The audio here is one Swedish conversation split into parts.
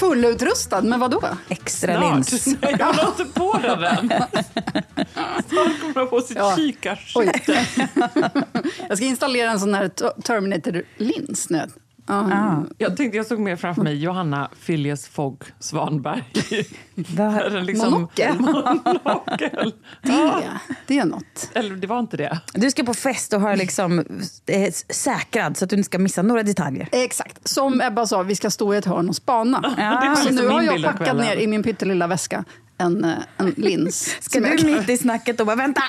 Fullutrustad med vad då? Extra Snart. lins. Nej, jag håller inte på den än. Snart kommer jag på sitt Ja. kikarskytte. Jag ska installera en sån här Terminator-lins nu. Ja. Jag tänkte jag såg mer framför mig Johanna Phileas Fogg Svanberg. Va? Eller liksom- Monokel. Monokel. Det, det är något. Eller det var inte det. Du ska på fest och har liksom eh, säkrad så att du inte ska missa några detaljer. Exakt. Som Ebba sa, vi ska stå i ett hörn och spana. Ja. Så nu har jag packat ner i min pyttelilla väska en, eh, en lins. Ska du mitt i snacket och bara vänta,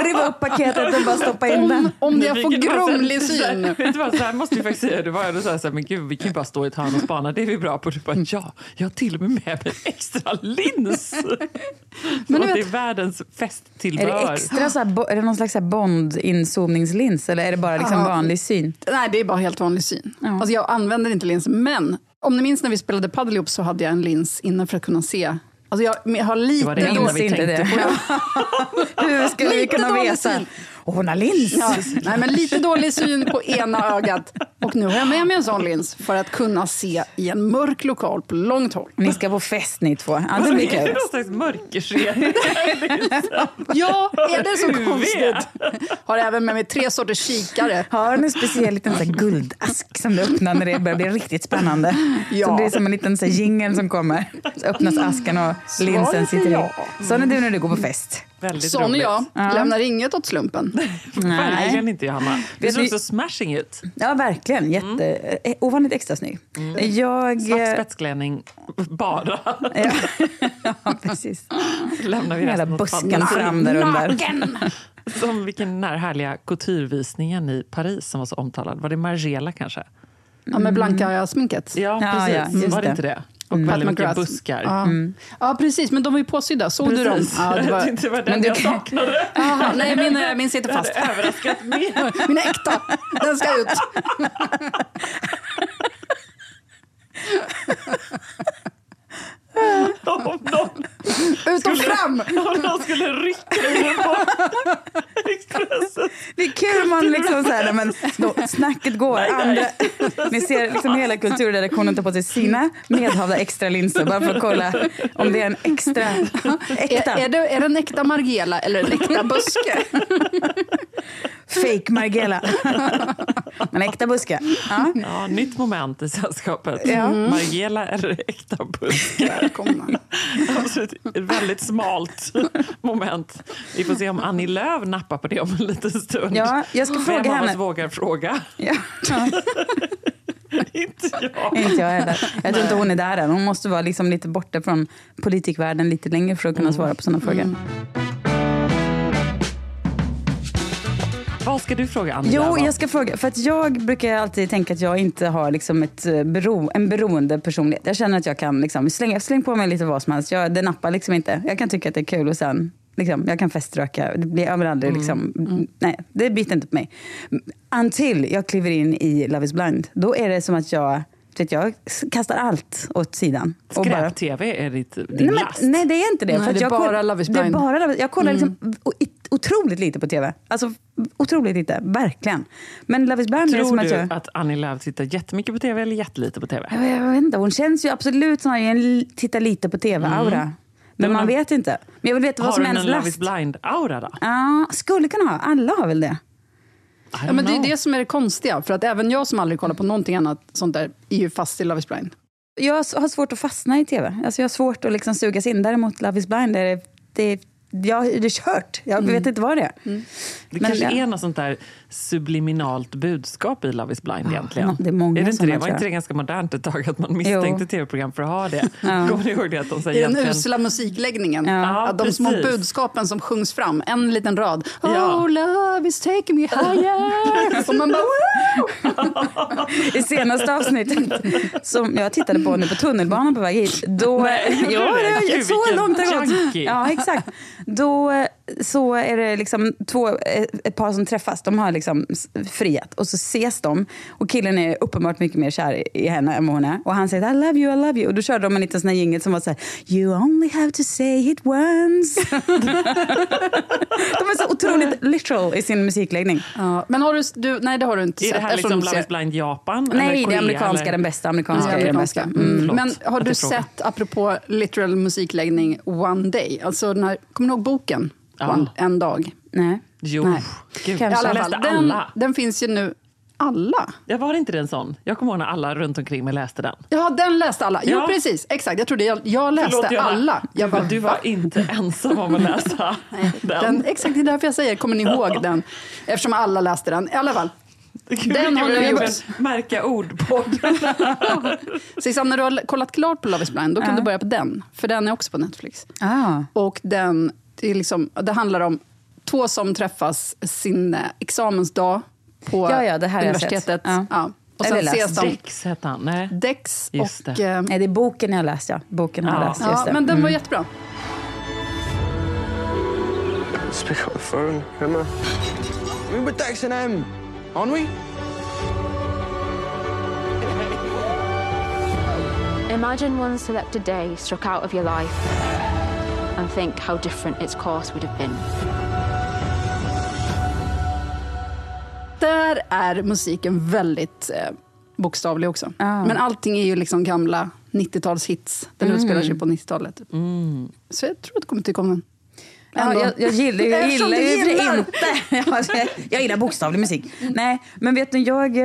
riva upp paketet och bara stoppa in den? Om, jag får grumlig syn. Vet du vad, så här måste vi faktiskt säga. Det var ändå så här, så här, men gud, vi kan ju bara stå i ett hörn och spana. Det är vi bra på. Du bara, ja, jag har till och med med mig en extra lins. Men du det är vet- världens Är festtillbehör. det extra så här, är det någon slags Bond-inzoomningslins eller är det bara liksom Ja. vanlig syn? Nej, det är bara helt vanlig syn. Alltså jag använder inte lins, men om ni minns när vi spelade padel ihop så hade jag en lins inne för att kunna se. Alltså jag, har lite Det var det enda vi inte tänkte det. på. Hur skulle vi kunna veta? Åh, hon har lins! Ja, nej, men lite dålig syn på ena ögat. Och nu har jag med mig en sån lins för att kunna se i en mörk lokal på långt håll. Ni ska på fest ni två. Ja, det blir kul. någon slags mörkerserie? Ja, är det så konstigt? Har även med mig tre sorters kikare. Har du en speciell liten så guldask som du öppnar när det börjar bli riktigt spännande? Ja. Så det är som en liten så jingel som kommer. Så öppnas asken och linsen sitter i. Sån är du när du går på fest. Väldigt Sån roligt. jag. Lämnar inget åt slumpen. Verkligen inte, Johanna. Du du- också smashing ut. Ja, verkligen. Jätte, eh, Ovanligt extra snygg. Jag... Svart eh, spetsklänning, bara. Ja, ja, precis. Lämnar vi Hela busken fram där under. Som vilken den här härliga couturevisningen i Paris som var så omtalad. Var det Margiela kanske? Ja, med blanka sminket. Ja, Ja, precis. ja, just var det det. inte det? Och Pat väldigt mycket buskar. Ja. ja, precis. Men de var ju påsydda. Såg du dem? Precis. Ja, det Jag var... tänkte det var den Men jag kan- saknade. Aha, nej, min, eh, min sitter Det hade fast. överraskat mer. Min äkta. Den ska ut. Om någon, Ut och fram! om någon skulle rycka ur den på Expressen. Det är kul man liksom så här, men då, snacket går. Andra, ni ser liksom hela kulturredaktionen tar på sig sina medhavda extra linser bara för att kolla om det är en extra äkta Är, är, det, är det en äkta Margiela eller en äkta buske? fake Margiela. Men äkta buske. Ja. Ja, nytt moment i sällskapet. Ja. Margiela eller äkta buskar. Välkomna. Absolut, ett väldigt smalt moment. Vi får se om Annie Lööf nappar på det om en liten stund. Ja, jag ska fråga Vem av henne. oss vågar fråga? Ja. inte jag. Inte jag heller. Jag tror inte hon är där än. Hon måste vara liksom lite borta från politikvärlden lite längre för att kunna svara på sådana frågor. Vad ska du fråga Annie Jo, jag ska fråga. För att jag brukar alltid tänka att jag inte har liksom ett eh, bero, en beroende personlighet. Jag känner att jag kan liksom slänga släng på mig lite vad som helst. Jag, det nappar liksom inte. Jag kan tycka att det är kul och sen liksom, jag kan feströka. Det blir, jag vill aldrig liksom, nej, det biter inte på mig. Until jag kliver in i Love is blind. Då är det som att jag, vet jag kastar allt åt sidan. Skräp-tv är ditt, din Nej, last. men, nej, det är inte det. Nej, för att det är jag bara koll- Love is Det är blind. bara Love Jag kollar liksom o- i- otroligt lite på tv. Alltså otroligt lite, verkligen. Men Love is blind är Tror som att du jag... att Annie Lööf tittar jättemycket på tv eller jättelite på tv? Jag, jag vet inte, hon känns ju absolut som en li- titta lite på tv-aura. Men Men man vet inte. Men jag vill veta vad Har som är hon hennes en Love is last. blind-aura då? Ja, skulle kunna ha. Alla har väl det. Ja, men det är det som är det konstiga. För att även jag som aldrig kollar på någonting annat sånt där är ju fast i Love is blind. Jag har svårt att fastna i tv. Alltså jag har svårt att liksom sugas in. Däremot Love is blind, är det, det, jag, det är kört. Jag vet inte vad det är. Det Men kanske det- är något sånt där subliminalt budskap i Love is blind egentligen. det är många är det inte det? Var inte det ganska modernt ett tag att man misstänkte tv-program för att ha det? Kommer ni ihåg det? Att de säger I den egentligen... usla musikläggningen. Ja, att de små precis. budskapen som sjungs fram, en liten rad. Ja. Oh, love is taking me higher. Och man bara, Woo! I senaste avsnittet som jag tittade på nu på tunnelbanan på väg hit. Då, Nej, ja, det? så långt har det gått. Ja, exakt. Då eh, så är det liksom två, eh, ett par som träffas. De har liksom friat och så ses de. Och killen är uppenbart mycket mer kär i- henne än vad hon är. Och han säger I love you, I love you. Och då körde de en liten sån här jingel som var så här You only have to say it once. de är så otroligt literal i sin musikläggning. Ja, men har du, du, nej det har du inte Är det här liksom du Love is blind Japan? Nej, eller det är amerikanska, eller? den bästa. Amerikanska Ja, är den amerikanska. bästa. Mm. Förlåt Men har du sett, apropå literal musikläggning, One Day? Alltså den här, kommer ni ihåg boken? Ja. One, en dag. Nej. Jo, Nej. gud. Jag läste den, alla. den finns ju nu. Alla? Jag var inte det en sån? Jag kommer ihåg när alla runt omkring mig läste den. Ja, den läste alla. Jo, Ja. precis. Exakt. Jag trodde jag, jag läste Förlåt, jag- alla. Jag bara, du var inte ensam om att läsa den. den, exakt, det är därför jag säger, kommer ni ihåg den? Eftersom alla läste den. I alla fall. Gud, Den har nu gjorts. Märka ord-podd. Sissan, när du har kollat klart på Love is blind, då kan Ja. du börja på den. För den är också på Netflix. Ah. Och den, det, är liksom, det handlar om två som träffas sin eh, examensdag på Ja, ja, det här har jag universitetet. sett. Ja. Och sen läst. ses de. Dex hette han. Nej. Dex Just och... det. eh, Nej, det är boken jag läst, ja. Boken har jag Ja. läst, just Ja, det. men den var Mm. jättebra. Speak on the phone, Emma. We were texting him, aren't we? Imagine one selected day struck out of your life and think how different its course would have been. Där är musiken väldigt eh, bokstavlig också. Ah. Men allting är ju liksom gamla 90-talshits. Den Mm. utspelar sig på 90-talet. Så jag tror att du kommer tycka om den. Ja, jag, jag gillar, jag gillar det gillar. inte. Ja, jag, jag gillar bokstavlig musik. Nej, men vet ni, jag,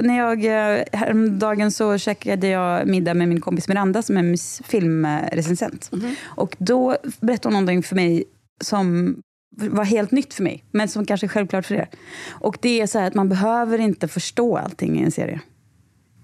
när jag eh, häromdagen så käkade jag middag med min kompis Miranda som är filmrecensent. Och då berättade hon någonting för mig som var helt nytt för mig, men som kanske är självklart för er. Och det är så att man behöver inte förstå allting i en serie.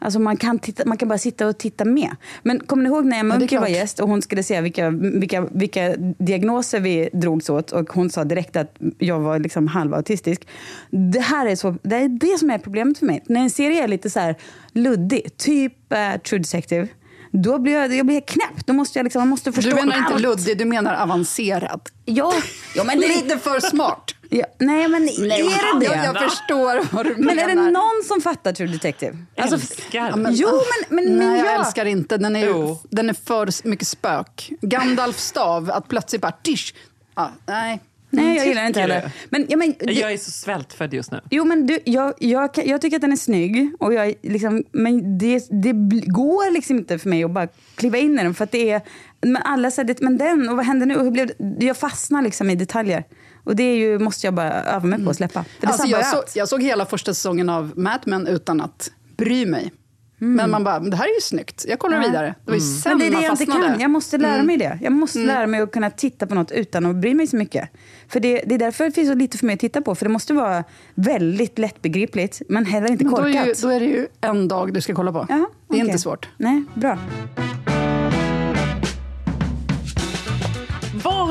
Alltså man, kan titta, man kan bara sitta och titta med. Men kommer ni ihåg när Emma Ja, Unckel var gäst och hon skulle se vilka, vilka, vilka diagnoser vi drogs åt och hon sa direkt att jag var liksom halvautistisk. Det här är, så, det är det som är problemet för mig. När en serie är lite så här luddig, typ uh, True Detective, då blir jag, jag blir knäpp. Då måste jag liksom, man måste förstå Du menar inte allt. luddig, du menar avancerad. Ja, ja men det, Lite för smart. Ja, nej men är det det? Jag, jag förstår vad du men menar. är det någon som fattar True Detective? Alltså, Älskar. men- jo, men, men, men Nej, jag ja. älskar inte. Den är, Jo. den är för mycket spök. Gandalf stav, att plötsligt bara tysch. Ja, nej. Nej, jag gillar den inte heller. du? Men, ja, men, det, Jag är så svältfödd just nu. Jo, men du, jag, jag, jag tycker att den är snygg. Och jag, liksom, men det, det går liksom inte för mig att bara kliva in i den. För att det är, men alla säger det, men den, och vad händer nu? Och hur blev det? Jag fastnar liksom i detaljer. Och det är ju, måste jag bara öva mig på att släppa. För det Alltså, jag, så, jag såg hela första säsongen av Mad Men utan att bry mig. Men man bara, det här är ju snyggt. Jag kollar Ja. vidare. Det var ju sen Men det är det man jag inte kan. Jag måste lära Mm. mig det. Jag måste lära mig att kunna titta på något utan att bry mig så mycket. För det, det är därför det finns så lite för mig att titta på. För det måste vara väldigt lättbegripligt, men heller inte Men då, korkat. är ju, då är det ju en dag du ska kolla på. Jaha, det är inte svårt. Nej, bra.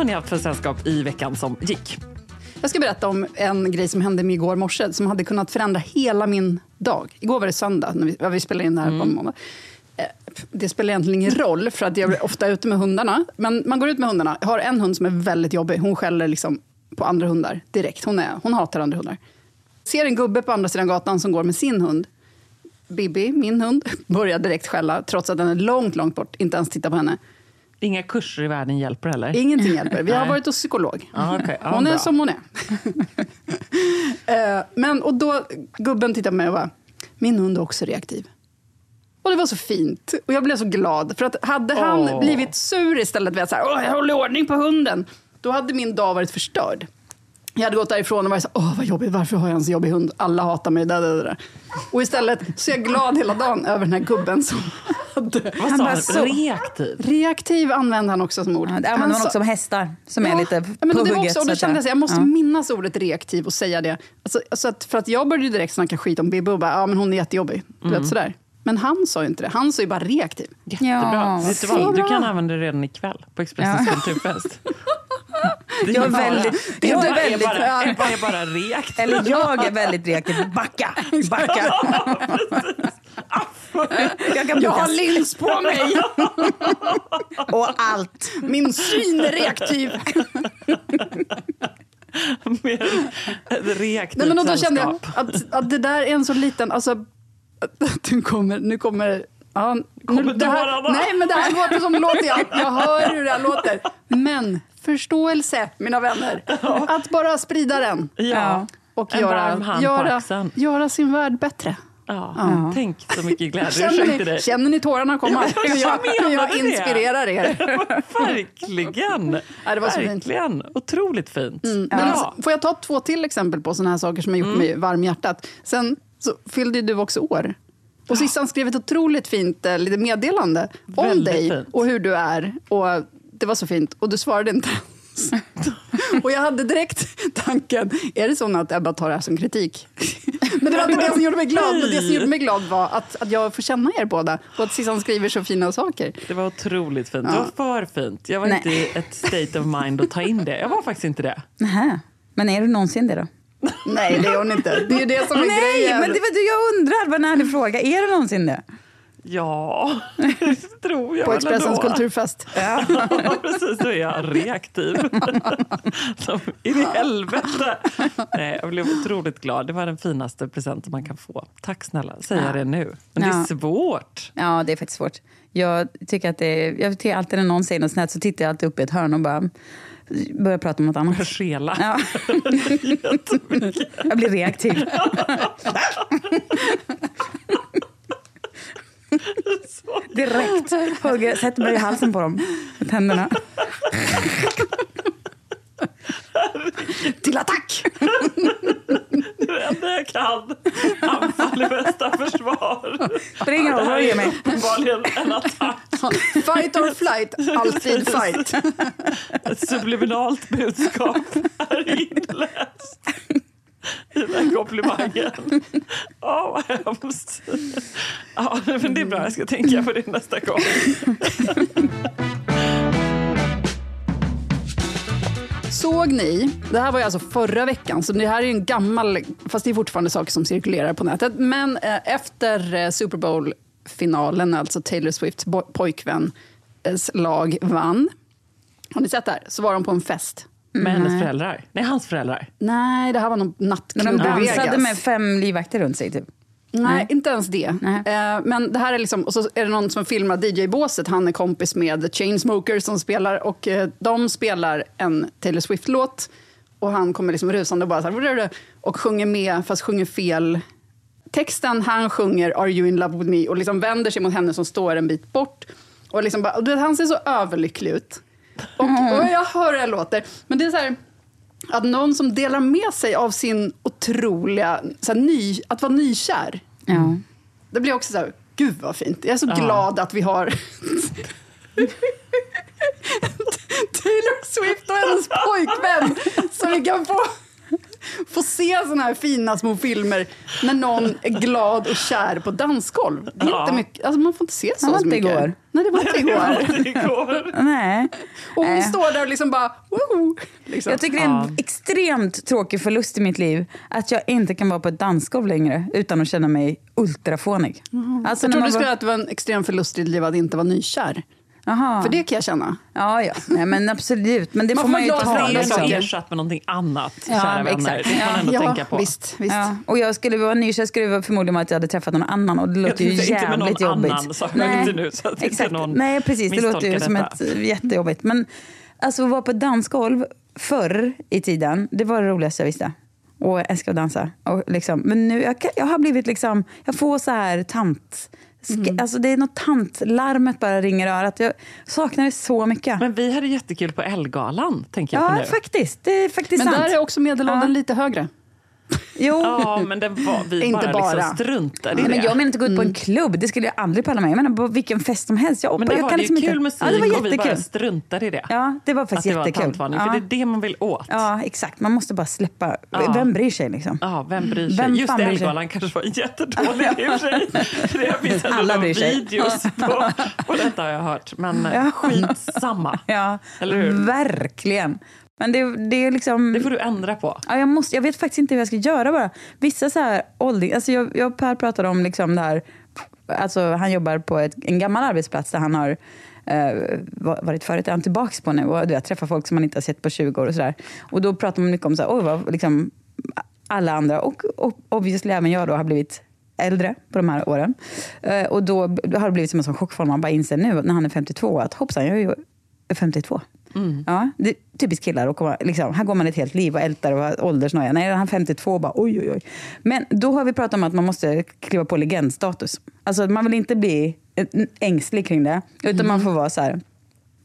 Har ni haft för sällskap i veckan som gick? Jag ska berätta om en grej som hände mig igår morse som hade kunnat förändra hela min dag. Igår var det söndag, när vi, ja, vi spelade in det här på måndag. Eh, Det spelar egentligen ingen roll, för att jag är ofta ute med hundarna. Men man går ut med hundarna. Jag har en hund som är väldigt jobbig. Hon skäller liksom på andra hundar direkt. Hon, är, hon hatar andra hundar. Ser en gubbe på andra sidan gatan som går med sin hund. Bibi, min hund, börjar direkt skälla trots att den är långt, långt bort. Inte ens titta på henne. Inga kurser i världen hjälper heller? Ingenting hjälper. Vi har varit hos psykolog. Ja, okej. Ja, hon är bra. som hon är. Eh, Men, och då, gubben tittar på mig och bara, min hund är också reaktiv. Och det var så fint. Och jag blev så glad. För att hade han Åh. blivit sur istället för att säga, Åh, jag håller ordning på hunden, då hade min dag varit förstörd. Jag hade gått därifrån och varit så åh vad jobbigt, varför har jag en så jobbig hund? Alla hatar mig. Där, där, där. Och istället så är jag glad hela dagen över den här gubben som hade... Vad sa han? så- Reaktiv? Reaktiv använder han också som ord. Ja, det använder man också om hästar, som är Ja, lite ja, men på det var också, och så då kände jag att jag måste Ja. minnas ordet reaktiv och säga det. Alltså, alltså att, för att jag började ju direkt snacka skit om Bibi och bara, ja men hon är jättejobbig. Du vet, sådär. Men han sa ju inte det, han sa ju bara reaktiv. Jättebra. Ja, du, så vad? du kan använda det redan ikväll på Expressens kulturfest. Det Jag är bara- väldigt- det jag är bara väldigt- bara, Ebba är bara reaktiv. Eller jag är väldigt reaktiv. Backa, backa. jag kan Jag har lins på mig! Och allt. Min syn är reaktiv. Mer ett reaktivt Nej, men då kände jag att, att det där är en så liten... Alltså, att nu kommer... Nu kommer ja, nu, det här? Nej, men det här låter som låter. Jag, jag hör hur det här låter. Men förståelse, mina vänner. Att bara sprida den. Ja. Och En göra, göra, göra sin värld bättre. Ja. Tänk så mycket glädje. Känner ni, dig. känner ni tårarna komma? Ja, jag, jag jag det. inspirerar er. Verkligen! Ja, det var så fint. Verkligen. Otroligt fint. Men Ja. alltså, får jag ta två till exempel på såna här saker som har gjort Mm. mig varm i hjärtat? Sen så fyllde du också år. Och Sissan skrev ett otroligt fint eh, litet meddelande om Väldigt dig fint. och hur du är. Och Det var så fint. Och du svarade inte och jag hade direkt tanken, är det så att Ebba tar det här som kritik? Men det var inte det som gjorde mig glad. Men det som gjorde mig glad var att, att jag får känna er båda och att Sissan skriver så fina saker. Det var otroligt fint. Det var för fint. Jag var Nej. inte i ett state of mind att ta in det. Jag var faktiskt inte det. Nähä. Men är du någonsin det då? Nej, det är hon inte. Det är ju det som är Nej, grejen. men det, jag undrar, vad en ärlig fråga. Är du någonsin det? Ja, det tror jag På Expressens ändå. kulturfest. Ja, precis. Då är jag reaktiv. Som in i helvete. Nej, jag blev otroligt glad. Det var den finaste presenten man kan få. Tack snälla, säger jag det nu. Men det är Ja. svårt. Ja, det är faktiskt svårt. Jag tycker att det är, jag tycker alltid när någon säger något här så tittar jag alltid upp i ett hörn och bara börjar prata om något annat. Skela. Ja. jag blir reaktiv. Direkt. Hugger, sätter mig i halsen på dem med tänderna. Till attack! Det enda jag kan. Anfall är bästa försvar. Spring och Det här ge är mig. uppenbarligen en attack. Fight or flight, alltid fight. Ett subliminalt budskap är inläst i den komplimangen. Åh, vad hemskt. Ja, men det är bra, jag ska tänka på det nästa gång. Såg ni, det här var ju alltså förra veckan, så det här är ju en gammal, fast det är fortfarande saker som cirkulerar på nätet. Men eh, efter eh, Super Bowl-finalen, alltså Taylor Swifts pojkväns lag vann. Har ni sett det här? Så var de på en fest. Med hennes föräldrar. Nej, hans föräldrar. Nej, det här var någon Men nattklubb de i dansade Vegas. med fem livvakter runt sig typ. Nej, inte ens det. Nej. Eh, men det här är liksom, och så är det någon som filmar DJ-båset. Han är kompis med The Chainsmokers som spelar och eh, de spelar en Taylor Swift-låt. Och han kommer liksom rusande och bara så här, och sjunger med, fast sjunger fel. Texten han sjunger Are you in love with me och liksom vänder sig mot henne som står en bit bort. Och liksom bara, och han ser så överlycklig ut. Och, och jag hör hur det låter. Men det är så här, att någon som delar med sig av sin otroliga, så här, ny, att vara nykär. Ja. Det blir också så här, Gud vad fint. Jag är så Ja. glad att vi har Taylor Swift och hennes pojkvän så vi kan få, få se såna här fina små filmer när någon är glad och kär på dansgolv. Det är Ja. inte mycket, alltså man får inte se så, Det var så mycket. igår. Nej, det var inte igår. Igår. Nej. Och hon Nej. står där och liksom bara... Woho! Liksom. Jag tycker det är en extremt tråkig förlust i mitt liv att jag inte kan vara på ett dansgolv längre utan att känna mig ultrafånig. Alltså, jag trodde du skulle var- att det var en extrem förlust i ditt liv att inte vara nykär. Aha. För det kan jag känna. Ja, ja. Nej, men absolut. Men det Man får får man ju ta. andra är Liksom. saker. ersatt med någonting annat, Ja, kära vänner. exakt. Det får man ändå ja, tänka på. visst. visst. Ja, och jag skulle vara nykär skulle det vara förmodligen vara att jag hade träffat någon annan och det låter ju tänkte inte med någon jävligt jobbigt. annan, sa jag inte nu, så att inte exakt. någon Nej, precis. Det låter ju som ett jättejobbigt. Men alltså att vara på dansgolv förr i tiden, det var det roligaste jag visste. Och jag älskar att dansa. Och liksom, men nu, jag, jag har blivit liksom, jag får så här tant... sk- Alltså det är något tantlarmet bara ringer i örat. Jag saknar det så mycket. Men vi hade jättekul på Elgalan, tänker jag på ja, nu. faktiskt. Det är faktiskt Men sant. där är också medelåldern Ja. lite högre. Jo. Ja, men det var, vi Inte bara, bara. Liksom struntade i Nej, men det. jag menar inte gå ut på en klubb, det skulle jag aldrig palla med. Jag menar på vilken fest som helst. Jag, men det jag var kan det liksom kul inte... musik ja, det var och vi bara struntade i det. Ja, det var faktiskt att det jättekul. tantvarning, ja. för det är det man vill åt. Ja, ja, exakt. Man måste bara släppa. Ja. Vem bryr sig liksom? vem bryr sig? Vem Just? Elgalan kanske var jättedålig i och för sig. Det finns Alla bryr sig. videos på, på detta har jag hört. Men Ja. skitsamma. Ja, Eller hur? verkligen. Men det, det är liksom... Det får du ändra på. Ja, jag, måste, jag vet faktiskt inte hur jag ska göra bara. Vissa så här åldring... Alltså jag, jag och Per pratade om liksom det här... Alltså han jobbar på ett, en gammal arbetsplats där han har eh, va- varit förut. Är han tillbaka på nu och du vet, träffar folk som man inte har sett på 20 år och sådär. Och då pratar man mycket om så här, oj, vad, liksom, alla andra och, och obviously även jag då har blivit äldre på de här åren. Eh, och då då har det blivit som en sån chock för honom. Man bara inser nu när han är 52 att hoppsan, jag är ju 52. Ja, det är typiskt killar. Och komma, liksom, här går man ett helt liv och ältar och har åldersnoja. Nej, han är 52 och bara oj, oj, oj. Men då har vi pratat om att man måste kliva på legendstatus. Alltså man vill inte bli ängslig kring det. Utan man får vara så här,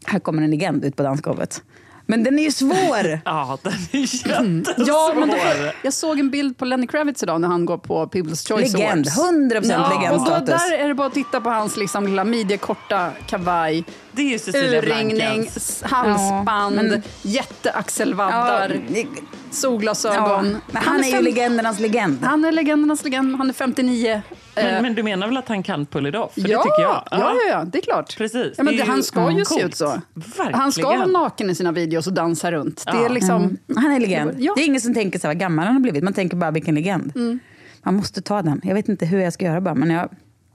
här kommer en legend ut på dansgolvet. Men den är ju svår! Ja, den är jättesvår. Ja, men det, jag såg en bild på Lenny Kravitz idag när han går på People's Choice Legend, Awards. 100% Och då, legendstatus. där är det bara att titta på hans liksom, lilla midjekorta kavaj, Det är ju Cecilia urringning, halsband, Ja, men- jätteaxelvaddar, det- solglasögon. ja, men han är ju fem- legendernas legend. Han är legendernas legend, han är 59. Men, Eh, men du menar väl att han kan pull it off? För ja, det tycker jag. ja, ja, ja, det är klart. Precis. Ja, men Det han ska ju ja, se ut så. Verkligen. Han ska vara naken i sina videos och dansa runt. Det är Ja. liksom... Mm. Han är legend. Ja. Det är ingen som tänker så här, vad gammal han har blivit. Man tänker bara vilken legend. Mm. Man måste ta den. Jag vet inte hur jag ska göra bara. Men jag,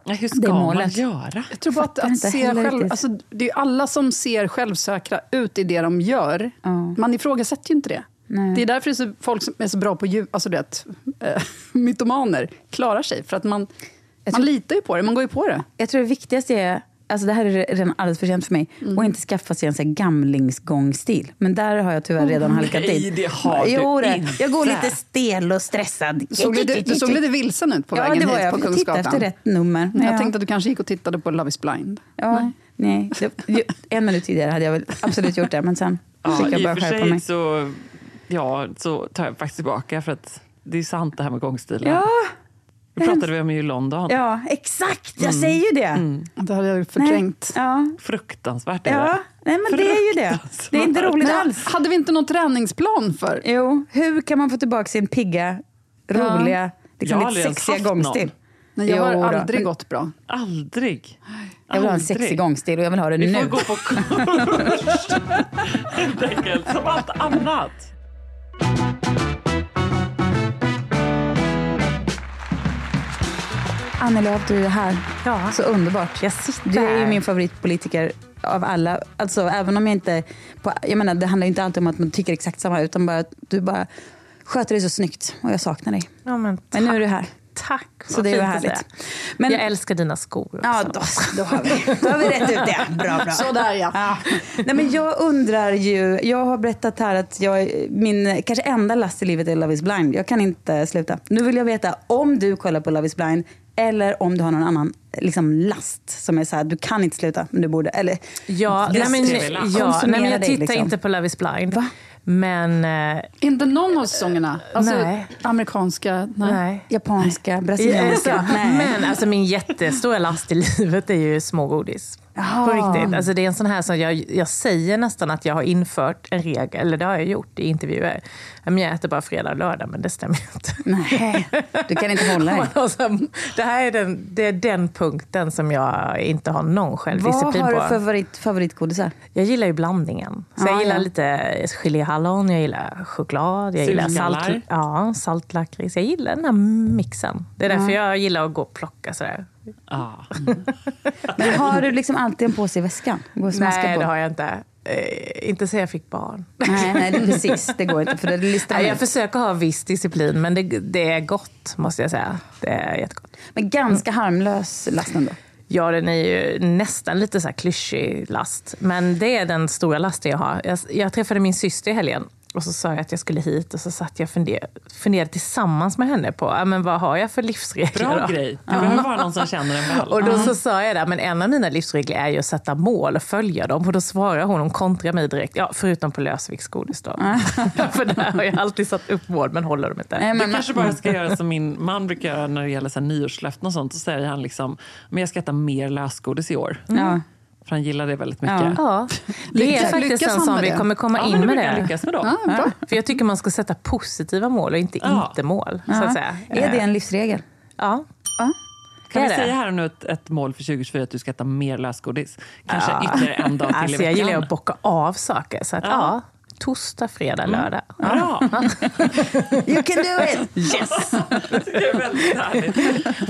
Ja, hur Det är ska man målet. göra? Jag tror bara att, att se själv, alltså, det är ju alla som ser självsäkra ut i det de gör. Ja. Man ifrågasätter ju inte det. Nej. Det är därför det är så, folk som är så bra på djur, alltså det, att, äh, mytomaner klarar sig. För att man, man tror- litar ju på det, man går ju på det. jag tror det viktigaste är, alltså det här är redan alldeles för sent för mig, Mm. och inte skaffa sig en så här gamlingsgångstil. Men där har jag tyvärr redan halkat nej, in. det har du jo, det. inte. Jag går lite stel och stressad. Du såg, lite, du såg lite vilsen ut på ja, vägen det var hit jag. på Jag tittade Kungsgatan. efter rätt nummer. Jag Ja. tänkte att du kanske gick och tittade på Love is blind. Ja, nej. Ju- en minut tidigare hade jag väl absolut gjort det, men sen Ja, fick jag för skärpa mig. så, ja, så tar jag faktiskt tillbaka för att det är sant det här med gångstilen. Ja, Det pratade vi om i London. ja, exakt. Jag Mm. säger ju det. Det hade jag förträngt. Ja, Fruktansvärt är ja. det. Nej, men det är ju det. Det är inte roligt Men alls. hade vi inte någon träningsplan för? Jo, hur kan man få tillbaka sin pigga, roliga, liksom Jag har lite sexiga gångstil? någon. Nej, jag har aldrig Men gått bra. Aldrig. Jag vill ha en sexig gångstil och jag vill ha det Vi nu. får gå på kurs. Helt enkelt, som allt annat. Annie Lööf, du är här. Ja. Så underbart. Jag sitter Du är ju min favoritpolitiker av alla. Alltså, även om jag inte... På, jag menar, det handlar ju inte alltid om att man tycker exakt samma, utan bara att du bara sköter dig så snyggt och jag saknar dig. Ja, men, Men nu är du här. Tack. Så vad det fint att härligt. säga. Men, Jag älskar dina skor också. Ja, då, då, har vi, då har vi rätt ut det. Bra, bra. Sådär ja. Ja. Nej, men jag undrar ju, jag har berättat här att jag, min kanske enda last i livet är Love is blind. Jag kan inte sluta. Nu vill jag veta om du kollar på Love is blind eller om du har någon annan liksom, last som är så här, du kan inte sluta men du borde. Eller, Ja, nej, men, ja, nej, men jag dig, tittar liksom. inte på Love is blind. Va? Men eh, Inte någon av säsongerna? Alltså, Nej. Amerikanska? Nej. nej. Japanska, Ja, brasilianska. så, Nej. Men alltså min jättestora last i livet är ju smågodis. Jaha. På riktigt. Alltså det är en sån här som jag, jag säger nästan att jag har infört en regel, eller det har jag gjort i intervjuer. Men jag äter bara fredag och lördag, men det stämmer ju inte. Nej, du kan inte hålla dig. Det här är den, det är den punkten som jag inte har någon Vad självdisciplin har du på. för favorit, favoritgodisar? Jag gillar ju blandningen. Så Ja, jag gillar ja. lite geléhallon, jag gillar choklad, jag gillar salt, ja, saltlakrits. Jag gillar den här mixen. Det är därför jag gillar att gå och plocka sådär. Ja. Men har du liksom alltid en påse i väskan? Gå och smaska Nej, på? det har jag inte. Eh, inte sen jag fick barn. Nej, nej, det, precis. Det går inte. För det listar Nej, jag försöker ha viss disciplin, men det, det är gott, måste jag säga. Det är jättegott. Men ganska harmlös last ändå. Ja, den är ju nästan lite så här klyschig last. Men det är den stora lasten jag har. Jag, jag träffade min syster i helgen och så sa jag att jag skulle hit och så satt jag och funderade, funderade tillsammans med henne på men vad har jag för livsregler. Bra då? grej. Det behöver vara någon som känner en väl. Och då så sa jag det, men en av mina livsregler är ju att sätta mål och följa dem. Och då svarar hon, hon kontrar mig direkt, ja förutom på lösviktsgodis då. För där har jag alltid satt upp mål men håller dem inte. Nej, Du men, kanske bara ska göra som min man brukar göra när det gäller så här nyårslöften och sånt. Så säger han liksom, men jag ska äta mer lösgodis i år. ja. För han gillar det väldigt mycket. Ja. Ja, det är Lyckas- faktiskt en sån vi det? kommer komma Ja, in med det. lyckas med dem. Ja, bra. För jag tycker man ska sätta positiva mål och inte Ja. inte-mål. Så Ja. att säga. Är det en livsregel? Ja. Ja. Kan vi säga här och nu ett, ett mål för 2024 att du ska äta mer lösgodis? Kanske Ja. ytterligare en dag till Alltså, i veckan. jag gillar att bocka av saker. Så att, Ja. Torsdag, fredag, lördag. Bra! You can do it! Yes! Det är väldigt härligt.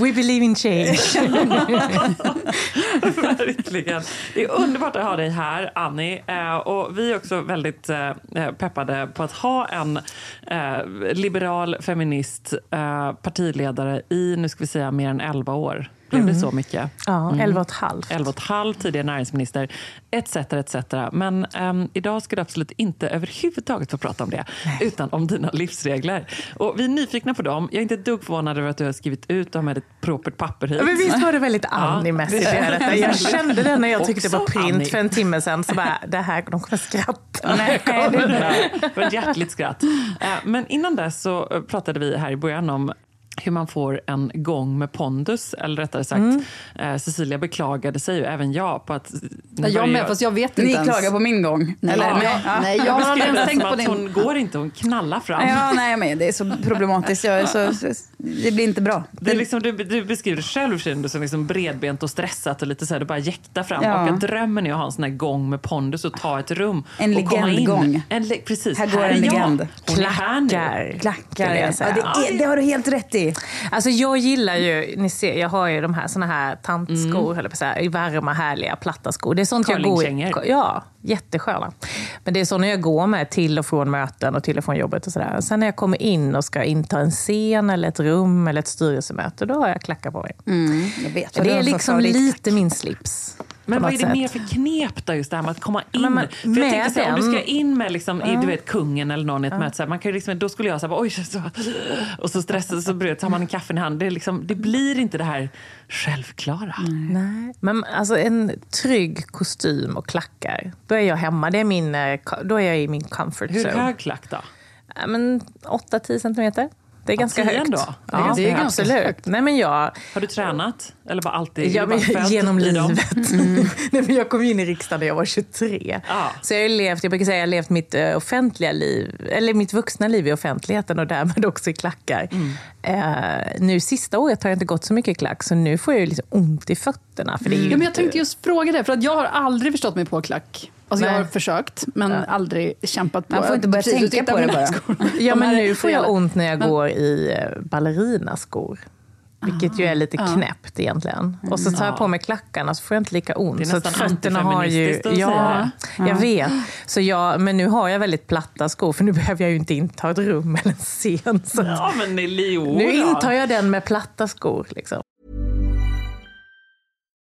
We believe in change. Verkligen. Det är underbart att ha dig här, Annie. Eh, och vi är också väldigt eh, peppade på att ha en eh, liberal feminist partiledare i, nu ska vi säga, mer än 11 år. Blev det så mycket? Ja, elva och ett halvt. 11 och ett halvt, tidigare näringsminister, etc. etc. Men ehm, idag ska du absolut inte överhuvudtaget få prata om det, utan om dina livsregler. Och vi är nyfikna på dem. Jag är inte ett dugg förvånad över att du har skrivit ut dem med ett propert papper hit. Men visst var det väldigt Annie-mässigt? detta? Jag kände det när jag tryckte på print Annie. för en timme sedan. Så bara, det här, de kommer skratta. Nej, det. För ett hjärtligt skratt. Eh, Men innan dess så eh, pratade vi här i början om hur man får en gång med pondus. Eller rättare sagt, Mm. eh, Cecilia beklagade sig ju, även jag, på att... Ja, jag med, fast jag vet inte Ni ens. klagar på min gång. Nej, Eller? nej, nej, jag Jag har aldrig ens det tänkt på din... hon går inte, hon knallar fram. Ja, nej, men det är så problematiskt. Jag är så, så, det blir inte bra. Det är liksom, du, du beskriver dig själv Shane, som liksom bredbent och stressat och lite så här, du bara jäktar fram. Ja. Och att drömmen är att ha en sån här gång med pondus och ta ett rum. En och komma in. legendgång. En le- precis. Här går en är jag. legend. Här. Klackar. Klackar. jag Ja, det, är, det har du helt rätt i. Alltså jag gillar ju, ni ser, jag har ju de här såna här tantskor, Mm. säga, i varma, härliga, platta skor. Det är sånt jag går i. Ja, jättesköna. Men det är såna jag går med till och från möten och till och från jobbet och sådär. Sen när jag kommer in och ska inta en scen eller ett rum eller ett styrelsemöte, då har jag klackar på mig. Jag vet det är liksom lite min slips. Men vad är det sätt. mer för knep då, just det här med att komma in? men man- för jag tänker så här, om du ska in med liksom, i, du vet, kungen eller någon i ett möte, så här, man kan ju liksom, då skulle jag säga oj, så, och så stressad så bröt, tar man en kaffe i hand. Det, liksom, det blir inte det här självklara. Nej. Men alltså en trygg kostym och klackar, då är jag hemma. Det är min, eh, då är jag i min comfort Hur zone. hög klack då? Men 8-10 centimeter. Det är ganska 10 högt. ändå? Det är Ja, ganska det är högt. absolut. Nej, men jag, Har du tränat? Eller bara alltid? ja, bara men, genom livet. Nej, men jag kom in i riksdagen när jag var 23. Ja. Så jag har levt, jag brukar säga, jag har levt mitt eh, offentliga liv, eller mitt vuxna liv i offentligheten och därmed också i klackar. Eh, nu sista året har jag inte gått så mycket i klack, så nu får jag ju liksom ont i fötterna. För det är ju Ja, men jag tänkte just fråga det, för att jag har aldrig förstått mig på klack. Alltså jag har försökt, men aldrig kämpat på Man får inte börja Precis, tänka på det bara. skor. Ja, men här nu får jag ont när jag Men- går i eh, ballerinaskor. Vilket ju är lite Ah. knäppt egentligen. Och så tar jag på mig klackarna så får jag inte lika ont. Det är så fötterna har ju... Ja, säga jag vet. Så jag, men nu har jag väldigt platta skor, för nu behöver jag ju inte inta ett rum eller en scen. Så Ja, men Leo nu intar jag den med platta skor. Liksom.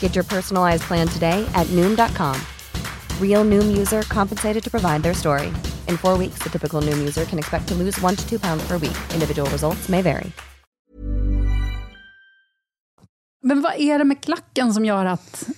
Get your personalized plan today at Noom.com. Real Noom user compensated to provide their story. In four weeks, the typical Noom user can expect to lose one to two pounds per week. Individual results may vary. Men vad är det med klacken som gör att,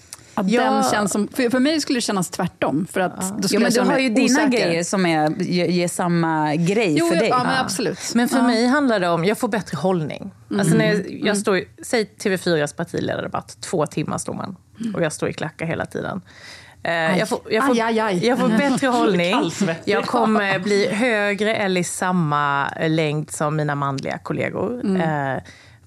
att Ja. den känns som... För, för mig skulle det kännas tvärtom. För att då Jo, skulle men jag du har ju dina osäker. grejer som är, ger, ger samma grej Jo, för ja, dig. ja, men absolut. Men för Ja. mig handlar det om, jag får bättre hållning. Alltså när jag, Mm. jag står, säg TV4s partiledardebatt, två timmar står man. Mm. Och jag står i klackar hela tiden. Eh, jag, får, jag, Aj, får, aj, aj. jag får bättre hållning. Jag kommer bli högre eller i samma längd som mina manliga kollegor. Mm.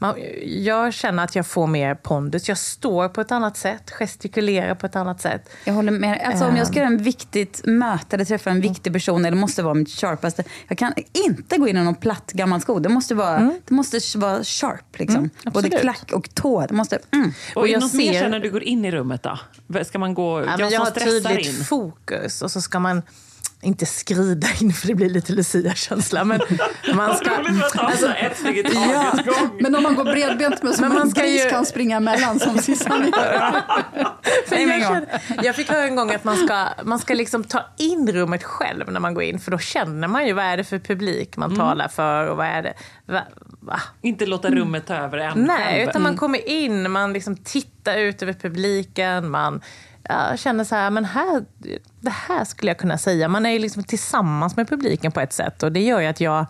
Man, jag känner att jag får mer pondus. Jag står på ett annat sätt, gestikulerar på ett annat sätt. Jag håller med. Alltså, om jag ska göra en viktigt möte eller träffa en viktig person, det måste vara mitt sharpaste. Jag kan inte gå in i någon platt gammal sko. Det måste vara, det måste vara sharp. Liksom. Mm, Både klack och tå. Det måste, mm. Och, Och jag något mer ser- sen när du går in i rummet då? Ska man gå... Ja, jag jag har tydligt in. fokus och så ska man inte skrida in för det blir lite Lucia-känsla. Men man ska... Alltså, ett steg i gång. Men om man går bredbent med som Men man ska ju- kan springa emellan som Sissan gör. För Nej, jag, jag- fick höra en gång att man ska, man ska liksom ta in rummet själv när man går in. För då känner man ju vad är det för publik man talar för och vad är det... Va, va? Inte låta rummet ta över en Nej, själv. utan man kommer in, man liksom tittar ut över publiken, man ja, känner så här, men här, det här skulle jag kunna säga. Man är ju liksom tillsammans med publiken på ett sätt och det gör ju att jag,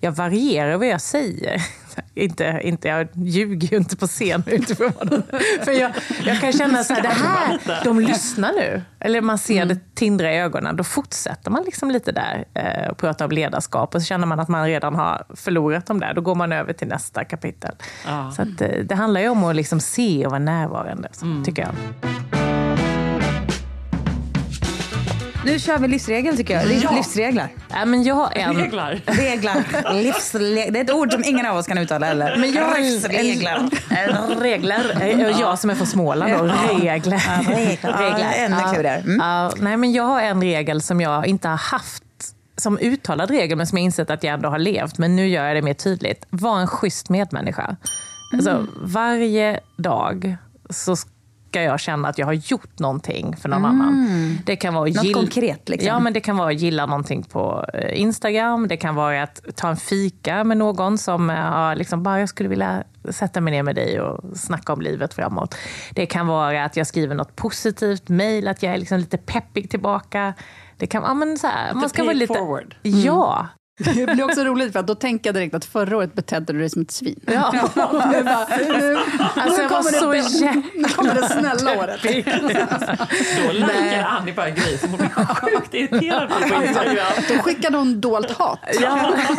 jag varierar vad jag säger. Inte, inte, jag ljuger ju inte på scen utifrån vad För jag, jag kan känna så här, det här, de lyssnar nu. Eller man ser det tindra i ögonen. Då fortsätter man liksom lite där eh, och pratar om ledarskap. Och så känner man att man redan har förlorat dem där. Då går man över till nästa kapitel. Ja. Så att, eh, det handlar ju om att liksom se och vara närvarande, så, tycker jag. Nu kör vi livsregel tycker jag. Liv, Livsregler. Ja, men jag har en... Reglar. Regler. Livsregler. Det är ett ord som ingen av oss kan uttala heller. Men jag har en, Livsregler. en, regler. Jag som är från Småland då. Regler. Ja, regler. Ja, ännu klurigare. Mm. Ja, nej, men jag har en regel som jag inte har haft som uttalad regel, men som jag insett att jag ändå har levt. Men nu gör jag det mer tydligt. Var en schysst medmänniska. Alltså, Mm. varje dag så ska jag känna att jag har gjort någonting för någon annan. Det kan vara att Mm. Något konkret, liksom. Ja, men det kan vara att gilla någonting på eh, Instagram. Det kan vara att ta en fika med någon som eh, har liksom bara, jag skulle vilja sätta mig ner med dig och snacka om livet framåt. Det kan vara att jag skriver något positivt mejl, att jag är liksom lite peppig tillbaka. Det kan, ja, men så här, man ska vara it lite... forward. Ja. Det blir också roligt för att då tänker jag direkt att förra året betedde du dig som ett svin. ja. Nu, bara, nu, Alltså, nu jag var kommer så det, jävla nu kommer det snälla året. Då likar Annie bara en grej som hon blir sjukt irriterad på på Instagram. Då skickade hon dolt hat. Ja.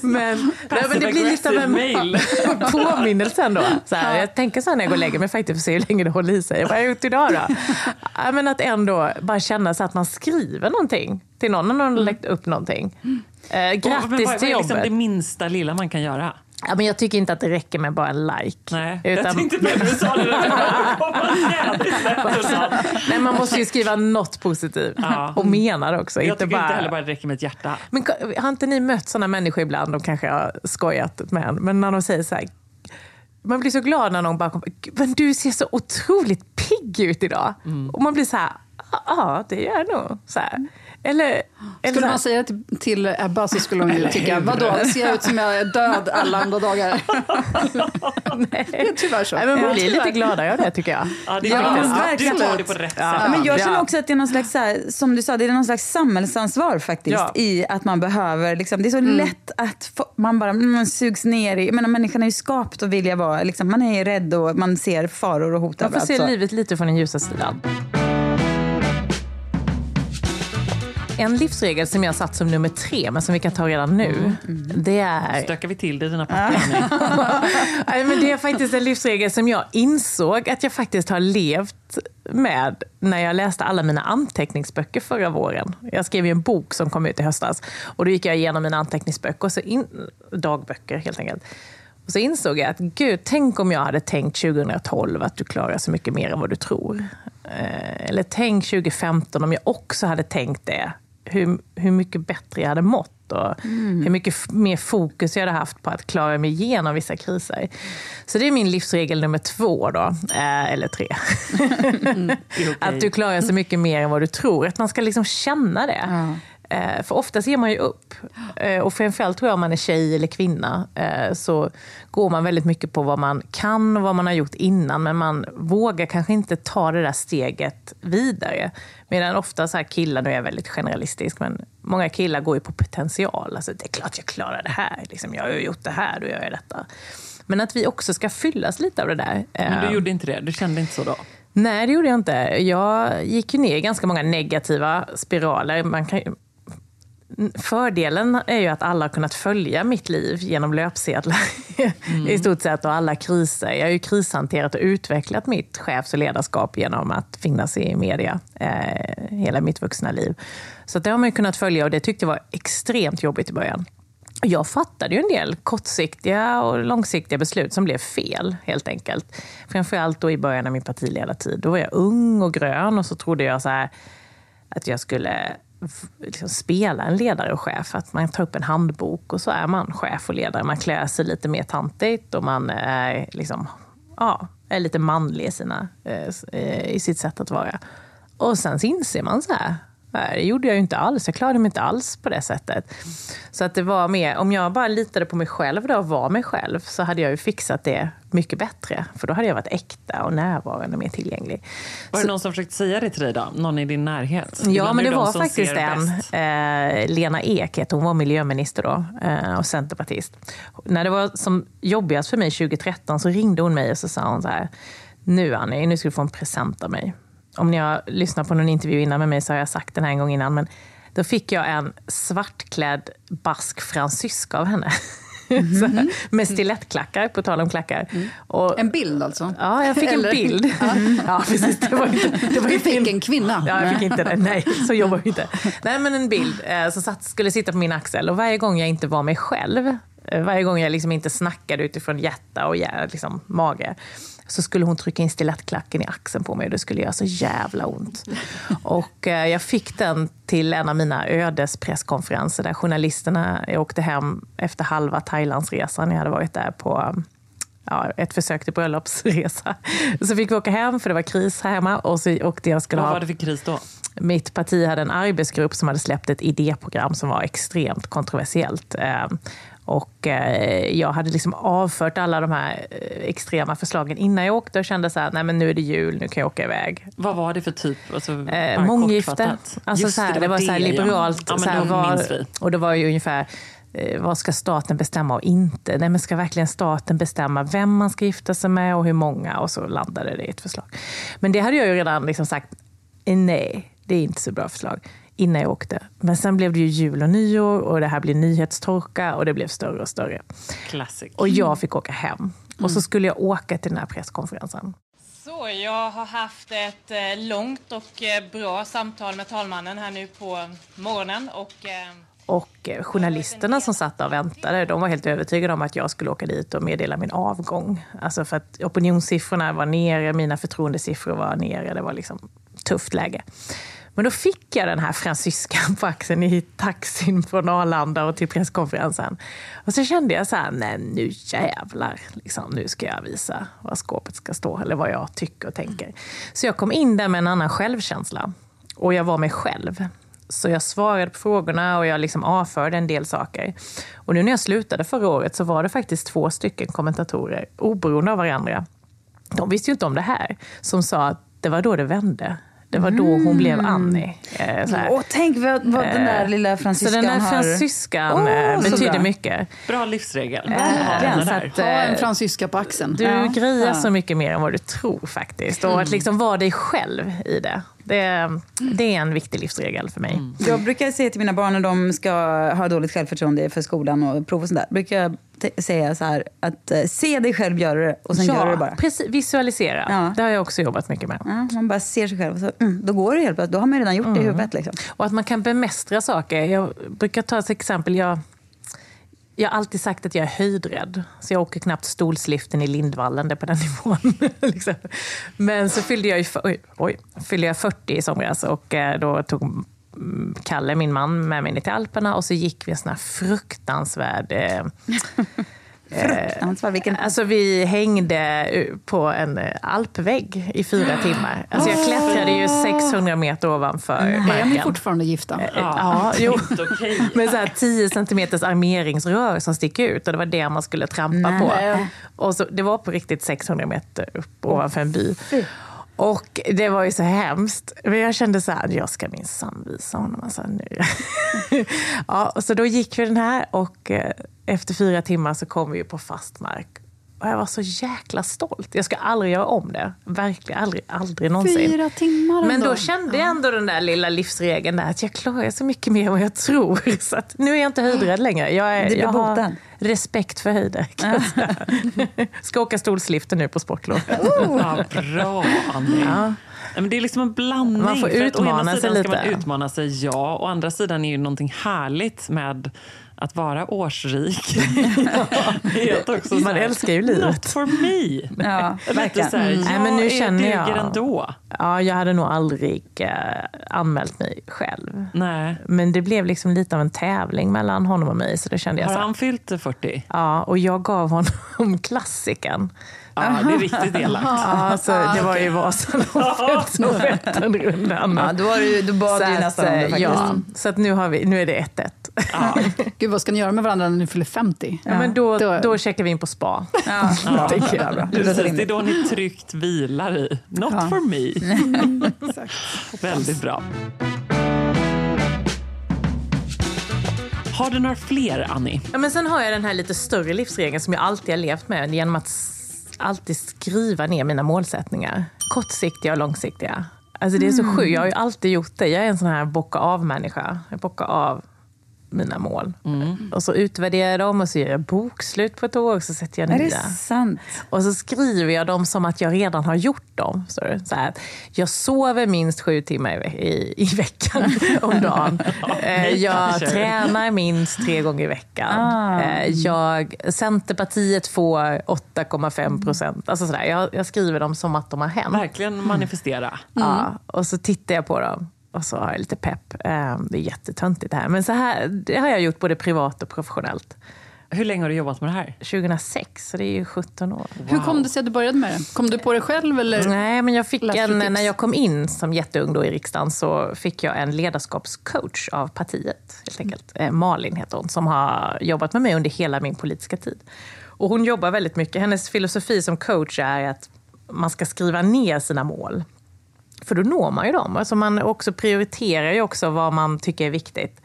men, nej, men det blir lite av en mail. påminnelse ändå. Så här, jag tänker så här när jag går och lägger mig faktiskt för att se hur länge det håller i sig. Vad har jag gjort idag då? Ja, men att ändå bara känna så att man skriver någonting till någon när någon har lagt upp någonting. Eh, Och- men grattis vad, vad till är liksom jobbet. det minsta lilla man kan göra? Ja, men jag tycker inte att det räcker med bara en like. Nej, jag Utan- tänkte på det du sa. Nej, man måste ju skriva något positivt. Ja. Och mena det också. Jag inte tycker bara... inte heller bara det räcker med ett hjärta. Men har inte ni mött såna människor ibland, de kanske har skojat med en, men när de säger så här, man blir så glad när någon bara kommer, "Gud, men du ser så otroligt pigg ut idag. Och man blir så här, Ja, det gör jag nog. Så här. Eller, eller Skulle man säga till, till Ebba så skulle hon ju tycka, vadå, ser jag ut som jag är död alla andra dagar? Det är tyvärr så. Nej, men man Ja, blir lite gladare av det tycker jag. Ja, det Ja, är men faktiskt- verkligen. Du tar det på rätt Ja. sätt. Ja, men jag känner Ja. också att det är någon slags, så här, som du sa, det är någon slags samhällsansvar faktiskt Ja. i att man behöver, liksom, det är så lätt att få, man bara mm, man sugs ner i, menar människan är ju skapt att vilja vara, liksom, man är rädd och man ser faror och hot Man får överallt, se så. livet lite från den ljusa sidan. En livsregel som jag satt som nummer tre, men som vi kan ta redan nu, det är... Stökar vi till det i dina papper? Nej, men det är faktiskt en livsregel som jag insåg att jag faktiskt har levt med när jag läste alla mina anteckningsböcker förra våren. Jag skrev ju en bok som kom ut i höstas och då gick jag igenom mina anteckningsböcker, och så in, dagböcker helt enkelt. Och så insåg jag att gud, tänk om jag hade tänkt 2012 att du klarar så mycket mer än vad du tror. Eh, eller tänk 2015 om jag också hade tänkt det. Hur, hur mycket bättre jag hade mått och hur mycket mer fokus jag hade haft på att klara mig igenom vissa kriser. Så det är min livsregel nummer två då, eh, eller tre. Att du klarar så mycket mer än vad du tror. Att man ska liksom känna det. Eh, För oftast ger man ju upp. Eh, Och framförallt tror jag om man är tjej eller kvinna eh, så går man väldigt mycket på vad man kan och vad man har gjort innan. Men man vågar kanske inte ta det där steget vidare. Medan ofta så här killar, nu är jag väldigt generalistisk, men många killar går ju på potential. Alltså, det är klart jag klarar det här. Liksom, jag har ju gjort det här, då gör jag detta. Men att vi också ska fyllas lite av det där. Men du Eh, gjorde inte det? Du kände inte så då? Nej, det gjorde jag inte. Jag gick ju ner i ganska många negativa spiraler. Man kan, Fördelen är ju att alla har kunnat följa mitt liv genom löpsedlar i stort sett och alla kriser. Jag har ju krishanterat och utvecklat mitt chefs och ledarskap genom att finnas i media eh, hela mitt vuxna liv. Så det har man kunnat följa och det tyckte jag var extremt jobbigt i början. Jag fattade ju en del kortsiktiga och långsiktiga beslut som blev fel, helt enkelt. Framförallt då i början av min partiledartid. Då var jag ung och grön och så trodde jag så här, att jag skulle liksom spela en ledare och chef. Att man tar upp en handbok och så är man chef och ledare. Man klär sig lite mer tantigt och man är, liksom, ja, är lite manlig i, sina, eh, eh, i sitt sätt att vara. Och sen så inser man så här, det gjorde jag ju inte alls. Jag klarade mig inte alls på det sättet. Så att det var mer, om jag bara litade på mig själv då och var mig själv så hade jag ju fixat det mycket bättre. För då hade jag varit äkta och närvarande och mer tillgänglig. Var det någon som försökte säga det till dig då? Någon i din närhet? Ja, Ibland men det de var faktiskt en. Eh, Lena Ek hon, var miljöminister då eh, och centerpartist. När det var som jobbigast för mig 2013 så ringde hon mig och så sa hon så här. Nu Annie, nu ska du få en present av mig. Om ni har lyssnat på någon intervju innan med mig så har jag sagt den här en gång innan. Men då fick jag en svartklädd bask fransyska av henne. Så här, med stilettklackar, på tal om klackar. Och, En bild alltså? Ja, jag fick Eller- en bild. Ja, precis. Det var inte, det var Du inte fick en kvinna? Ja, jag fick inte det. Nej, så jobbar vi inte. Nej, men en bild eh, som satt, skulle sitta på min axel. Och varje gång jag inte var mig själv, eh, varje gång jag liksom inte snackade utifrån hjärta och liksom, mage, så skulle hon trycka in stilettklacken i axeln på mig och det skulle göra så jävla ont. Och eh, jag fick den till en av mina ödespresskonferenser där journalisterna jag åkte hem efter halva Thailandsresan. Jag hade varit där på ja, ett försök till bröllopsresa. Så fick vi åka hem för det var kris här hemma och så åkte jag skulle Vad var det för kris då? mitt parti hade en arbetsgrupp som hade släppt ett idéprogram som var extremt kontroversiellt. Och eh, jag hade liksom avfört alla de här eh, extrema förslagen innan jag åkte och kände så här, nej men nu är det jul, nu kan jag åka iväg. Vad var det för typ? Alltså, Eh, månggifte. Alltså så här, det, var var så här det, ja. liberalt. Ja, men så här, var, och det var ju ungefär, eh, vad ska staten bestämma och inte? Nej, men ska verkligen staten bestämma vem man ska gifta sig med och hur många? Och så landade det i ett förslag. Men det hade jag ju redan liksom sagt, nej, det är inte så bra förslag innan jag åkte. Men sen blev det ju jul och nyår och det här blev nyhetstorka och det blev större och större. Classic. Och jag fick åka hem. Och Mm. så skulle jag åka till den här presskonferensen. Så, jag har haft ett eh, långt och eh, bra samtal med talmannen här nu på morgonen. Och, eh, Och journalisterna som satt och väntade, de var helt övertygade om att jag skulle åka dit och meddela min avgång. Alltså för att opinionssiffrorna var nere, mina förtroendesiffror var nere. Det var liksom tufft läge. Men då fick jag den här fransyskan på axeln i taxin från Arlanda och till presskonferensen. Och så kände jag så här, nej nu jävlar, liksom, nu ska jag visa var skåpet ska stå, eller vad jag tycker och tänker. Så jag kom in där med en annan självkänsla. och jag var mig själv. Så jag svarade på frågorna och jag liksom avförde en del saker. Och nu när jag slutade förra året så var det faktiskt två stycken kommentatorer, oberoende av varandra. De visste ju inte om det här, som sa att det var då det vände. Det var då hon blev Annie. Eh, så här. Åh, tänk vad, vad den där Eh, lilla Så fransyskan den där har... fransyskan Åh, eh, så betyder bra. mycket. Bra livsregel. Verkligen. Så att, Ha en eh, fransyska på axeln. du Ja. grejar Ja. så mycket mer än vad du tror faktiskt. Och att liksom vara dig själv i det. Det, det är en viktig livsregel för mig. Jag brukar säga till mina barn när de ska ha dåligt självförtroende för skolan och prov och sånt där, brukar jag säga så här att eh, se dig själv göra det och sen gör du det bara. precis. Visualisera. Ja. Det har jag också jobbat mycket med. Ja, man bara ser sig själv och så, mm, då går det helt plötsligt. Då har man redan gjort det i Mm. huvudet. Liksom. Och att man kan bemästra saker. Jag brukar ta ett exempel. Jag, jag har alltid sagt att jag är höjdrädd. Så jag åker knappt stolsliften i Lindvallen, det på den nivån. liksom. Men så fyllde jag, ju, oj, oj, fyllde jag 40 i somras och eh, då tog mm, Kalle, min man, med mig ner till Alperna och så gick vi en sån här fruktansvärd... Eh, Fruktansvärt. Vilken... Alltså vi hängde eh, på en eh, alpvägg i fyra timmar. Alltså jag klättrade ju 600 meter ovanför Är ni marken. fortfarande gifta? Ja, jo. Inte okej. Med så här 10 centimeters armeringsrör som sticker ut och det var det man skulle trampa på. Nej. Och så, det var på riktigt 600 meter upp ovanför en by. Och det var ju så hemskt. Men jag kände så här, jag ska minsann visa honom. Alltså, nu. ja, så då gick vi den här och eh, efter fyra timmar så kom vi ju på fast mark. Och jag var så jäkla stolt. Jag ska aldrig göra om det. Verkligen aldrig, aldrig någonsin. Fyra timmar Men ändå. då kände jag ändå den där lilla livsregeln där att jag klarar så mycket mer än vad jag tror. Så att nu är jag inte höjdrädd längre. Jag, är, jag har respekt för höjder. Ska åka stolsliften nu på sportlov. Ja, bra, Annie. Ja. Nej, men det är liksom en blandning. Man får För att å ena utmana sig sidan ska lite. man utmana sig, ja. Å andra sidan är ju någonting härligt med att vara årsrik. det är att också så Man älskar ju livet. Not for me. Ja, Lite så här, Mm. jag Nej, men nu är, känner jag- ändå. Ja, jag hade nog aldrig eh, anmält mig själv. Nej. Men det blev liksom lite av en tävling mellan honom och mig. Så då kände jag Har så här, han fyllt 40? Ja, och jag gav honom klassiken. Ja, det är riktigt elakt. Ja, så det var ju Vasaloppet som Vätternrundan. Ja, då, var det, ju- då bad Så du nästan om det eh, faktiskt. Ja, så att nu, har vi, nu är det 1-1. Ja. Gud, vad ska ni göra med varandra när ni fyller 50? Ja, men då, Då- då checkar vi in på spa. Ja, Ja. jag. Bra. Det låter Precis, det är då ni tryggt vilar i. Not Ja. for me. Väldigt bra. Har du några fler, Annie? Ja, men sen har jag den här lite större livsregeln som jag alltid har levt med genom att alltid skriva ner mina målsättningar. Kortsiktiga och långsiktiga. Alltså det är så sjukt, jag har ju alltid gjort det. Jag är en sån här bocka av-människa. Jag bockar av mina mål. Och så utvärderar jag dem och så gör jag bokslut på ett år och så sätter jag Är nya. det sant? Och så skriver jag dem som att jag redan har gjort dem. Så, så här, jag sover minst sju timmar i, i, i veckan om dagen. Eh, jag tränar minst tre gånger i veckan. Ah. Eh, jag, Centerpartiet får 8,5 procent. Alltså sådär, jag, jag skriver dem som att de har hänt. Verkligen manifestera. Ja, och så tittar jag på dem och så har jag lite pepp. Eh, Det är jättetöntigt det här. Men så här, det har jag gjort både privat och professionellt. Hur länge har du jobbat med det här? 2006, så det är ju 17 år. Hur kom det sig att du började med det? Kom du på det själv? Eller? Nej, men jag fick en, när jag kom in som jätteung då i riksdagen så fick jag en ledarskapscoach av partiet. Helt enkelt. Eh, Malin heter hon, som har jobbat med mig under hela min politiska tid. Och hon jobbar väldigt mycket. Hennes filosofi som coach är att man ska skriva ner sina mål. För då når man ju dem. Alltså man också prioriterar ju också vad man tycker är viktigt.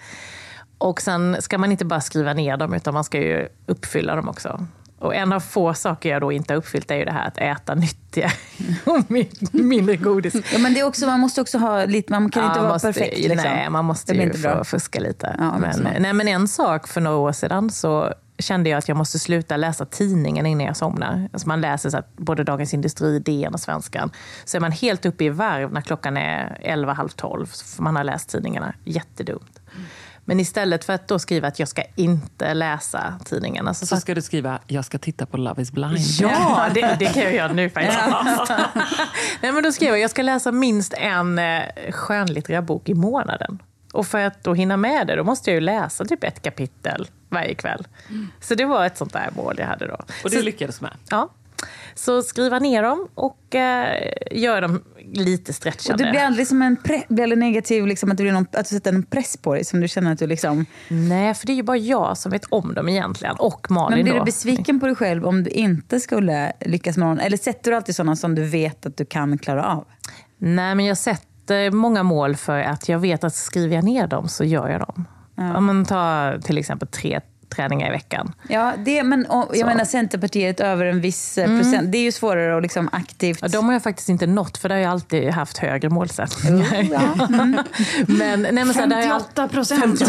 Och sen ska man inte bara skriva ner dem, utan man ska ju uppfylla dem också. Och en av få saker jag då inte har uppfyllt är ju det här att äta nyttiga och min- mindre godis. Ja, men det är också, man måste också ha lite, man kan Ja, inte vara måste, perfekt. Liksom. Nej, man måste ju inte bra. få fuska lite. Ja, men nej, men en sak för några år sedan så kände jag att jag måste sluta läsa tidningen innan jag somnar. Alltså man läser så både Dagens Industri, DN och Svenskan. Så är man helt uppe i varv när klockan är 11, halv 12, för man har läst tidningarna. Jättedumt. Men istället för att då skriva att jag ska inte läsa tidningarna så Så ska du skriva, jag ska titta på Love is blind. Ja, det, det kan jag göra nu faktiskt. Nej, men då skrev jag jag ska läsa minst en eh, skönlitterär bok i månaden. Och för att då hinna med det, då måste jag ju läsa typ ett kapitel varje kväll. Så det var ett sånt där mål jag hade då. Och det Så, lyckades med. ja. Så skriva ner dem och eh, göra dem lite Och stretchande. det blir aldrig som en pre- blir aldrig negativ, liksom, att, det blir någon, att du sätter en press på dig som du känner att du liksom... Nej, för det är ju bara jag som vet om dem egentligen. Och Malin Men blir då. du besviken på dig själv om du inte skulle lyckas med någon? Eller sätter du alltid sådana som du vet att du kan klara av? Nej, men jag sätter många mål för att jag vet att skriver jag ner dem så gör jag dem. Om man tar till exempel tre träningar i veckan. Ja, det, men och, jag Så. menar Centerpartiet över en viss eh, procent. Det är ju svårare att liksom aktivt... Ja, de har jag faktiskt inte nått, för där har jag alltid haft högre målsättningar. men, nej, men så här, där har jag all- 58 procent.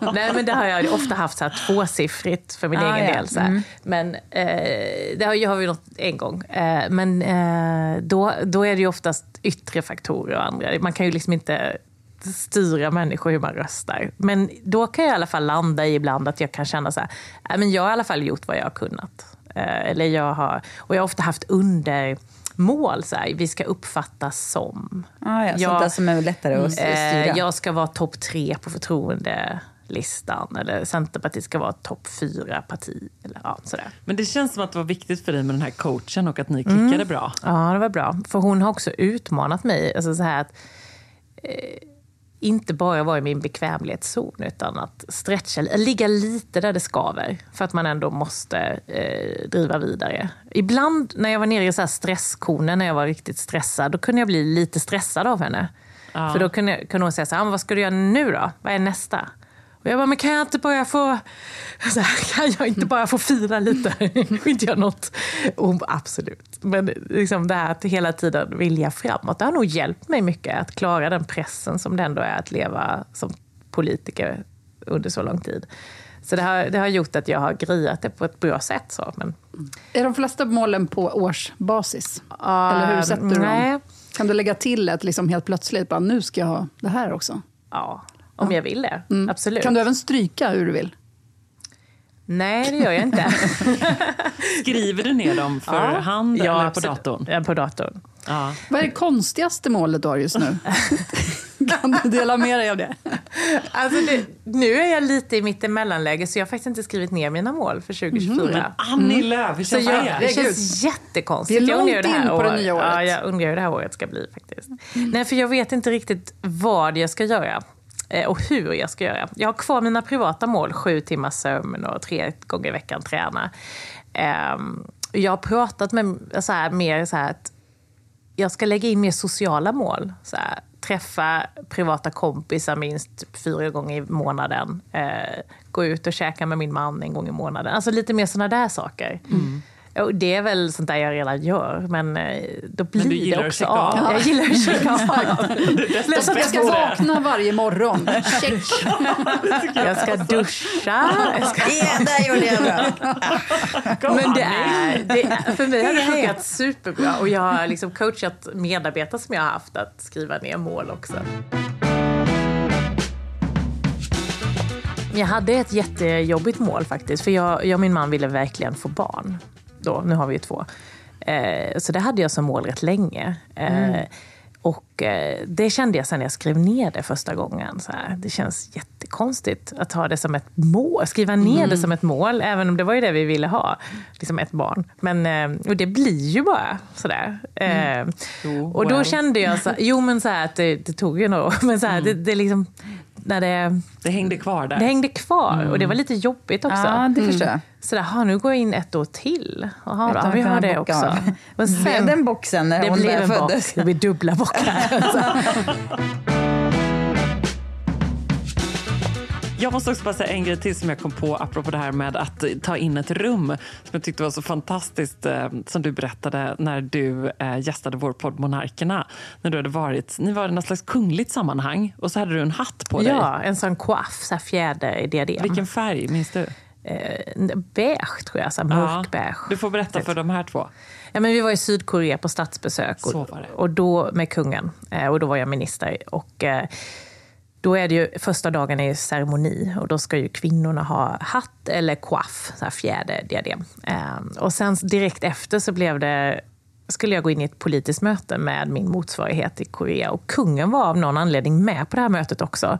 Nej, men det har jag ofta haft så här, tvåsiffrigt för min Ah, egen ja. del. Så här. Mm. Men eh, det har, jag har vi nått en gång. Eh, men eh, då, då är det ju oftast yttre faktorer och andra. Man kan ju liksom inte styra människor hur man röstar. Men då kan jag i alla fall landa i ibland att jag kan känna så här, "Nej, men jag har i alla fall gjort vad jag har kunnat. Eh, eller jag har, och jag har ofta haft undermål, så här, vi ska uppfattas som. Ah, ja, sånt Jag- där som är lättare att styra. Eh, jag ska vara topp tre på förtroendelistan. Eller Centerpartiet ska vara topp fyra parti. Eller, ja, sådär. Men det känns som att det var viktigt för dig med den här coachen och att ni klickade Mm. bra. Ja, det var bra. För hon har också utmanat mig. Alltså så här att, eh, inte bara vara i min bekvämlighetszon, utan att stretcha, ligga lite där det skaver. För att man ändå måste eh, driva vidare. Ibland när jag var nere i så här stresskonen, när jag var riktigt stressad, då kunde jag bli lite stressad av henne. Ja. För då kunde, jag- kunde hon säga så här, "Ah, vad ska du göra nu då? Vad är nästa? Och jag bara, men kan jag inte bara få, så här, kan jag inte bara få fira lite? inte göra något? Och hon bara, absolut. Men liksom det här att hela tiden vilja framåt, det har nog hjälpt mig mycket att klara den pressen som det ändå är att leva som politiker under så lång tid. Så det har, det har gjort att jag har grejat det på ett bra sätt. Så. Men, Är de flesta målen på årsbasis? Eller hur sätter du nej. dem? Kan du lägga till ett liksom helt plötsligt, bara, nu ska jag ha det här också? Ja, om jag vill det. Absolut. Kan du även stryka hur du vill? Nej, det gör jag inte. Skriver du ner dem för Ja. hand Ja, eller på datorn? Ja, på datorn. Ja. Vad är det konstigaste målet du har just nu? kan du dela med dig av det? Alltså det, nu är jag lite i mitt emellanläge så jag har faktiskt inte skrivit ner mina mål för 2024. Men Annie Lööf, hur känns jag, det? det känns jättekonstigt. Vi är Jag långt hur in på det nya året. Ja, jag undrar hur det här året ska bli faktiskt. Nej, för jag vet inte riktigt vad jag ska göra. Eh, och hur jag ska göra. Jag har kvar mina privata mål, sju timmars sömn och tre gånger i veckan träna. Ehm, jag har pratat med så här, mer så här att jag ska lägga in mer sociala mål. Så här, träffa privata kompisar minst fyra gånger i månaden. Eh, gå ut och käka med min man en gång i månaden. Alltså lite mer sådana där saker. Mm. Och det är väl sånt där jag redan gör, men eh, då blir gillar det också av. av. Jag gillar att checka av. Jag ska vakna varje morgon. Check. Jag ska duscha. Jag ska... Ja, där gjorde jag bra. Men det är, det är, för mig har det funkat superbra. Och jag har liksom coachat medarbetare som jag har haft att skriva ner mål också. Jag hade ett jättejobbigt mål faktiskt. För jag, jag och min man ville verkligen få barn. Då, nu har vi ju två. Eh, så det hade jag som mål rätt länge. Eh, Och eh, det kände jag sen när jag skrev ner det första gången. Så här, det känns jättekonstigt att ha det som ett mål, skriva ner det som ett mål, även om det var ju det vi ville ha, liksom ett barn. Men, eh, och det blir ju bara sådär. Eh, och då well. kände jag, så, jo men så här, att det, det tog ju några år, men så här, det, det liksom, när det, Det hängde kvar där. det hängde kvar och det var lite jobbigt också. Ja, det förstår jag. Så där, ha, nu går jag in ett år till. Ett då, vi har det också. Men Blev den boxen när det hon blev föddes? Det blir dubbla bockar. Jag måste också bara säga en grej till som jag kom på apropå det här med att ta in ett rum. Som jag tyckte var så fantastiskt eh, som du berättade när du eh, gästade vår podd Monarkerna. När du hade varit, ni var i något slags kungligt sammanhang och så hade du en hatt på dig. Ja, en sån coiff, så fjäder i diadem. Vilken färg, minns du? Eh, beige tror jag, så mörkbeige. Du får berätta för de här två. Ja, men vi var i Sydkorea på statsbesök och, och då med kungen. Eh, och då var jag minister. Och, eh, då är det ju, första dagen är ceremoni och då ska ju kvinnorna ha hatt eller coiff, så här fjäder, diadem. Eh, och sen direkt efter så blev det skulle jag gå in i ett politiskt möte med min motsvarighet i Korea. Och kungen var av någon anledning med på det här mötet också.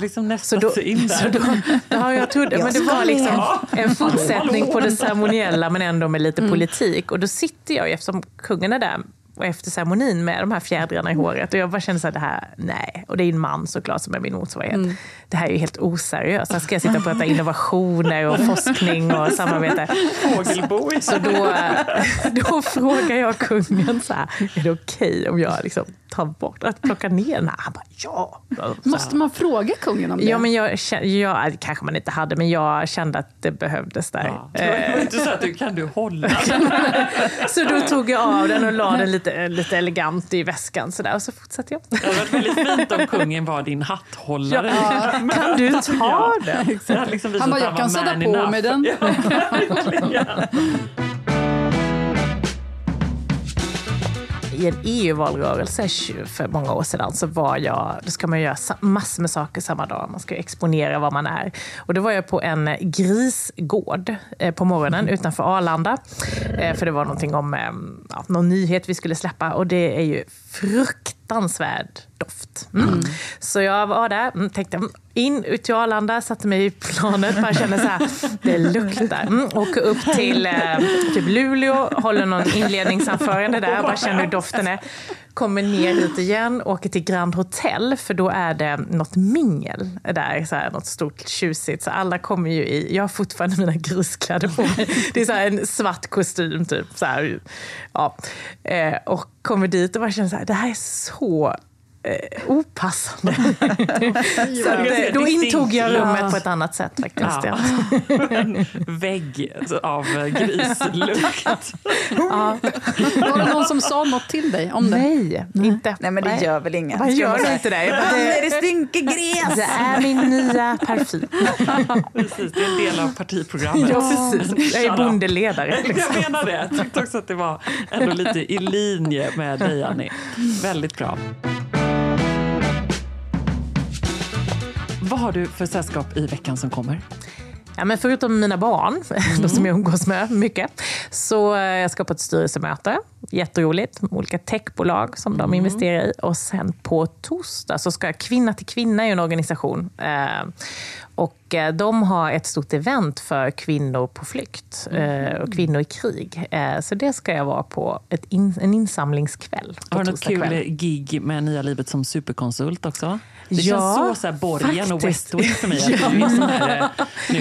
liksom nästan så då, in. Så då, ja, jag trodde, men det var liksom en fortsättning på det ceremoniella men ändå med lite politik. Och då sitter jag, eftersom kungen är där, och efter ceremonin med de här fjädrarna i håret. Och jag bara kände så här, det här, nej. Och det är en man såklart som är min motsvarighet. Mm. Det här är ju helt oseriöst. Här ska jag sitta och prata innovationer och forskning och samarbete. Fågelbo. Så då, då frågar jag kungen så här, är det okej okay om jag liksom tar bort, att plocka ner den här? Han bara, ja. Måste man fråga kungen om det? Ja, men jag, jag, kanske man inte hade, men jag kände att det behövdes där. Ja, det var inte så att du kan du hålla Så då tog jag av den och la den lite, lite elegant i väskan sådär, och så fortsatte jag. Det hade varit väldigt fint om kungen var din hatthållare. Ja, kan du ta den? Ja, liksom han bara, jag kan sätta på enough. mig den. Ja, i en EU-valrörelse för många år sedan så var jag, då ska man göra massor med saker samma dag. Man ska exponera vad man är. Och då var jag på en grisgård eh, på morgonen mm. utanför Arlanda. Eh, för det var någonting om eh, ja, någon nyhet vi skulle släppa och det är ju fruktansvärd doft. Mm. Mm. Så jag var där, mm, tänkte in ut till Arlanda, satte mig i planet, bara kände så här, det luktar. Mm, åker upp till eh, typ Luleå, håller någon inledningsanförande där, bara känner hur doften är. Kommer ner hit igen, åker till Grand Hotel, för då är det något mingel där, så här, något stort tjusigt. Så alla kommer ju i, jag har fortfarande mina griskläder på mig. Det är så en svart kostym typ. Så här, ja. Eh, och kommer dit och bara känner så här, det här är så eh, opassande. så att, då intog jag rummet på ett annat sätt faktiskt. Ja. en vägg av grislukt. ja. Var det någon som sa något till dig om det? Nej, inte. Nej men det gör väl inget. Man gör det inte det. det, det stinker gräs. Det är min nya parfym. precis, det är en del av partiprogrammet. Ja, precis. Jag är bondeledare. Liksom. Jag menar det. Jag tyckte också att det var ändå lite i linje med dig, Annie. Väldigt bra. Vad har du för sällskap i veckan som kommer? Ja, men förutom mina barn, mm. de som jag umgås med mycket, så jag ska på ett styrelsemöte. Jätteroligt. Olika techbolag som mm. de investerar i. Och sen på torsdag så ska jag Kvinna till kvinna är en organisation. Eh, och eh, de har ett stort event för kvinnor på flykt mm. och kvinnor i krig. Så det ska jag vara på in, en insamlingskväll. Har du något kul kväll. gig med Nya livet som superkonsult också? Det ja, känns så, så här Borgen och West Wing för mig. Att du är sån här nu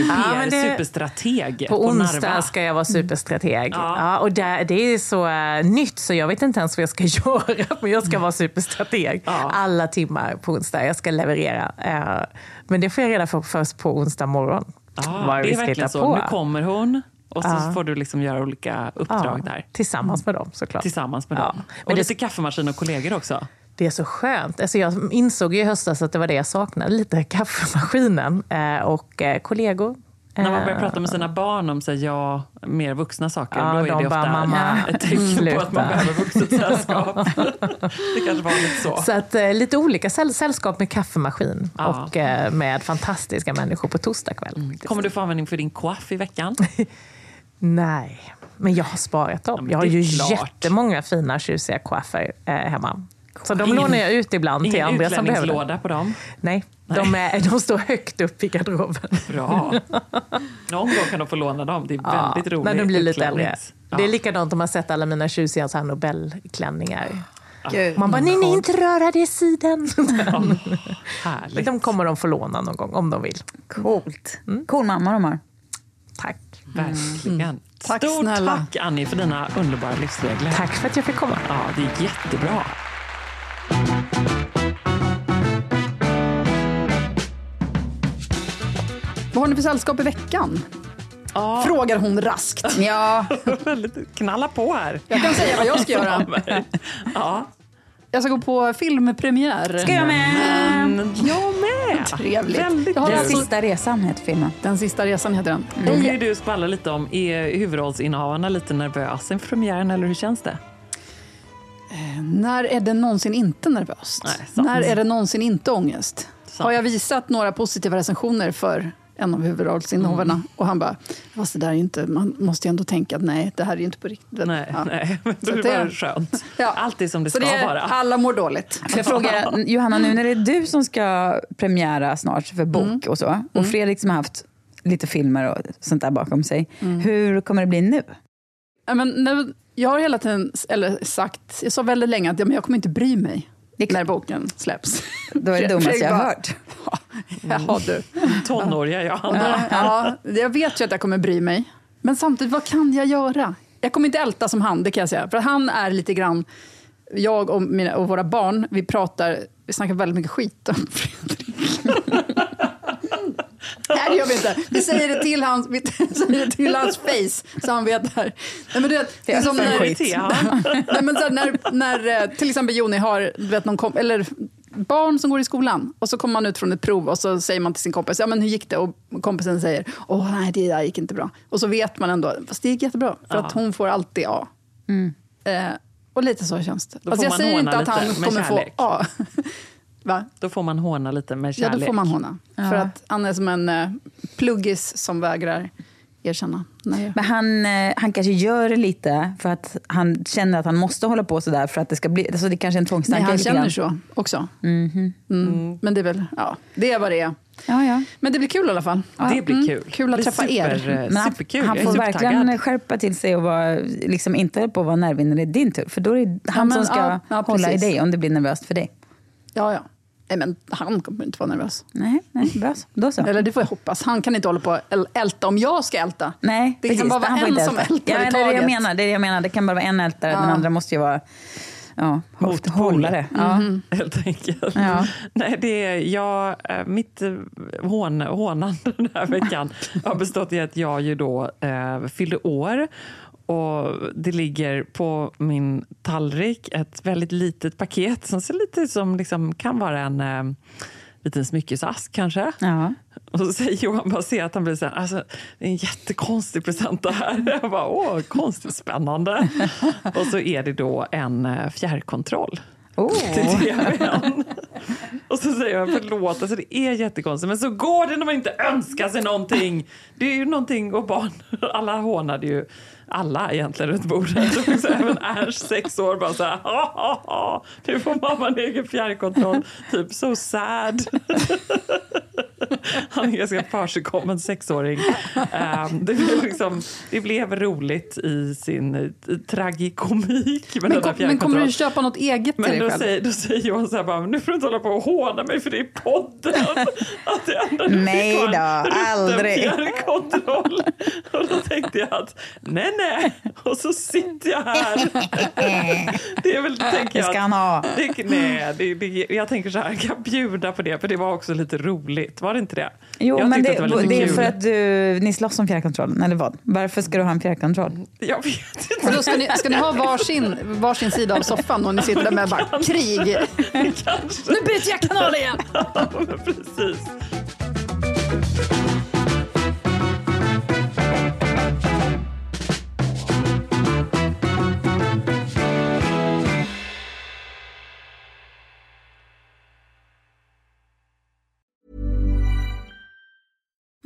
ja, superstrateg. På, på onsdag Narva. ska jag vara superstrateg. Ja. Ja, och det, det är så uh, nytt så jag vet inte ens vad jag ska göra. Men jag ska vara superstrateg Ja. alla timmar på onsdag. Jag ska leverera. Uh, men det får jag reda på först på onsdag morgon. Ja, vad det är verkligen så. på. Nu kommer hon och så Ja. får du liksom göra olika uppdrag Ja, där. Tillsammans med dem såklart. Tillsammans med Ja. dem. Men Och det- lite kaffemaskin och kollegor också. Det är så skönt. Alltså jag insåg ju i höstas att det var det jag saknade, lite kaffemaskinen eh, och eh, kollegor. När man börjar Eh, prata med sina barn om så här, ja, mer vuxna saker, Ja, då är de det bara, ofta "Mamma, ett tecken på att man sluta." behöver vuxet sällskap. det kanske var lite så. Så att, lite olika säll- sällskap med kaffemaskin Ja. och med fantastiska människor på torsdag kväll. Kommer du få användning för din coiff i veckan? Nej, men jag har sparat dem. men jag har ju klart. jättemånga fina tjusiga coiffer eh, hemma. Så de Ingen- lånar jag ut ibland till Ingen andra som behöver det. utlänningslåda på dem? Nej, de, är, de står högt upp i garderoben. Bra. Någon gång kan de få låna dem. Det är Ja, väldigt roligt. när de blir lite äldre. Ja. Det är likadant om man sett alla mina tjusiga så här Nobelklänningar. Gud. Man bara, nej, nej, inte röra det sidan. Härligt. De kommer de få låna någon gång om de vill. Coolt. Cool mamma de har. Tack. Verkligen. Tack Stort snälla. tack Annie för dina underbara livsregler. Tack för att jag fick komma. Ja, det är jättebra. Vad har ni för sällskap i veckan? Ja, Frågar hon raskt. Ja, väldigt knalla på här. Jag kan säga vad jag ska göra. Ja, Jag ska gå på filmpremiär. ska jag med? Mm, jag med. Trevligt. Väldigt Jag har Den kul. alltså- sista resan heter filmen. Den sista resan heter den. Då kan ju du skvallra lite om, är huvudrollsinnehavarna lite nervösa inför premiären eller hur känns det? När är det någonsin inte nervöst? Nej. När är det någonsin inte ångest? Sant. Har jag visat några positiva recensioner för en av huvudrollsinnehavarna. Och han bara, fast det där är inte, man måste ju ändå tänka att nej, det här är ju inte på riktigt. Nej, Ja. nej. Men det var skönt. Ja. Allt är som det Så ska det är, vara. alla mår dåligt. Får jag fråga, Johanna, nu när det är du som ska premiära snart för bok och så, och Fredrik som har haft lite filmer och sånt där bakom sig. Hur kommer det bli nu? Ja, men nu, jag har hela tiden eller sagt, jag sa väldigt länge att ja, men jag kommer inte bry mig när boken släpps. Då är det dummaste jag har hört. Jaha du. Tonåriga Johanna. Ja, jag vet ju att jag kommer bry mig. Men samtidigt, vad kan jag göra? Jag kommer inte älta som han, det kan jag säga. För han är lite grann, jag och, mina, och våra barn, vi pratar, vi snackar väldigt mycket skit om Fredrik. Nej, det gör vi inte. Vi säger det till hans, vi säger det till hans face, så han vet det här. Nej, men du vet, det är som när, Nej, men så här, när, när eh, till exempel Joni har du vet, någon kom, eller barn som går i skolan och så kommer man ut från ett prov och så säger man till sin kompis, ja men hur gick det? Och kompisen säger, åh nej det där gick inte bra. Och så vet man ändå, fast det gick jättebra, för att hon får alltid A. Eh, och lite så känns det. Får jag säger inte att han kommer få kärlek. A. Va? Då får man håna lite med Ja, kärlek. då får man håna. Ja. För att han är som en eh, pluggis som vägrar erkänna. Nej. Men han, eh, han kanske gör det lite för att han känner att han måste hålla på sådär för att det ska bli, alltså det kanske är en Nej, tvångstanke. han lite känner så också. Mhm. Mm. Men det är väl, ja, det är vad det är. Ja, ja. Men det blir kul i alla fall. Det blir Mm, kul. Kul att träffa super, er. eh, Men han, superkul. han är får verkligen skärpa till sig och vara, liksom inte på att vara nervig när det är din tur. För då är det han men, som ska ja, ja, hålla i dig om det blir nervöst för dig. Ja, ja. Nej, men han kommer inte vara nervös. Nej, nej bra. så. Då så. Eller det får jag hoppas. Han kan inte hålla på äl- älta om jag ska älta. Nej, det precis. kan bara vara en som älta. ältar ja, i det är det jag taget. menar. Det är det jag menar. Det kan bara vara en ältare, Ja. den andra måste ju vara ja, Motpol. hållare. Ja. Helt enkelt. Ja. Nej, det är jag, eh, mitt eh, hån, hånande den här veckan har bestått i att jag ju då eh, fyllde år och det ligger på min tallrik ett väldigt litet paket som ser lite som liksom, kan vara en eh, liten smyckesask kanske. Ja. Och så säger Johan, bara ser att han blir så här, alltså, det är en jättekonstig present det här. Jag bara, åh, konstigt spännande. Och så är det då en eh, fjärrkontroll Oh. till tvn. Och så säger jag förlåt, alltså det är jättekonstigt men så går det när man inte önskar sig någonting. Det är ju någonting och barn, alla hånade ju alla egentligen runt bordet. Så även Ernst, sex år, bara så här, ha, ha, ha. nu får mamma en egen fjärrkontroll. Typ so sad. Han är ganska försigkommen sexåring. Ehm, det, blev liksom, det blev roligt i sin eh, tragikomik med Men, den kom, men kommer du köpa något eget till Men dig då själv? säger, då säger Johan så här bara, nu får du inte hålla på och håna mig för det är podden. Att det enda du Nej fick var då, en aldrig. fjärrkontroll. Och då tänkte jag att nej, nej. Och så sitter jag här. Det är väl, tänker Det jag. ska han ha. Det, nej, det, det, jag tänker så här, jag kan bjuda på det, för det var också lite roligt. Var det inte det? Jo, jag men det, att var lite det är kul. för att du, ni slåss om fjärrkontrollen, eller vad? Varför ska du ha en fjärrkontroll? Jag vet inte. Då ska, ni, ska ni ha varsin, varsin sida av soffan och ni sitter där med bara krig? Kanske. Nu byter jag kanal igen! Ja, precis.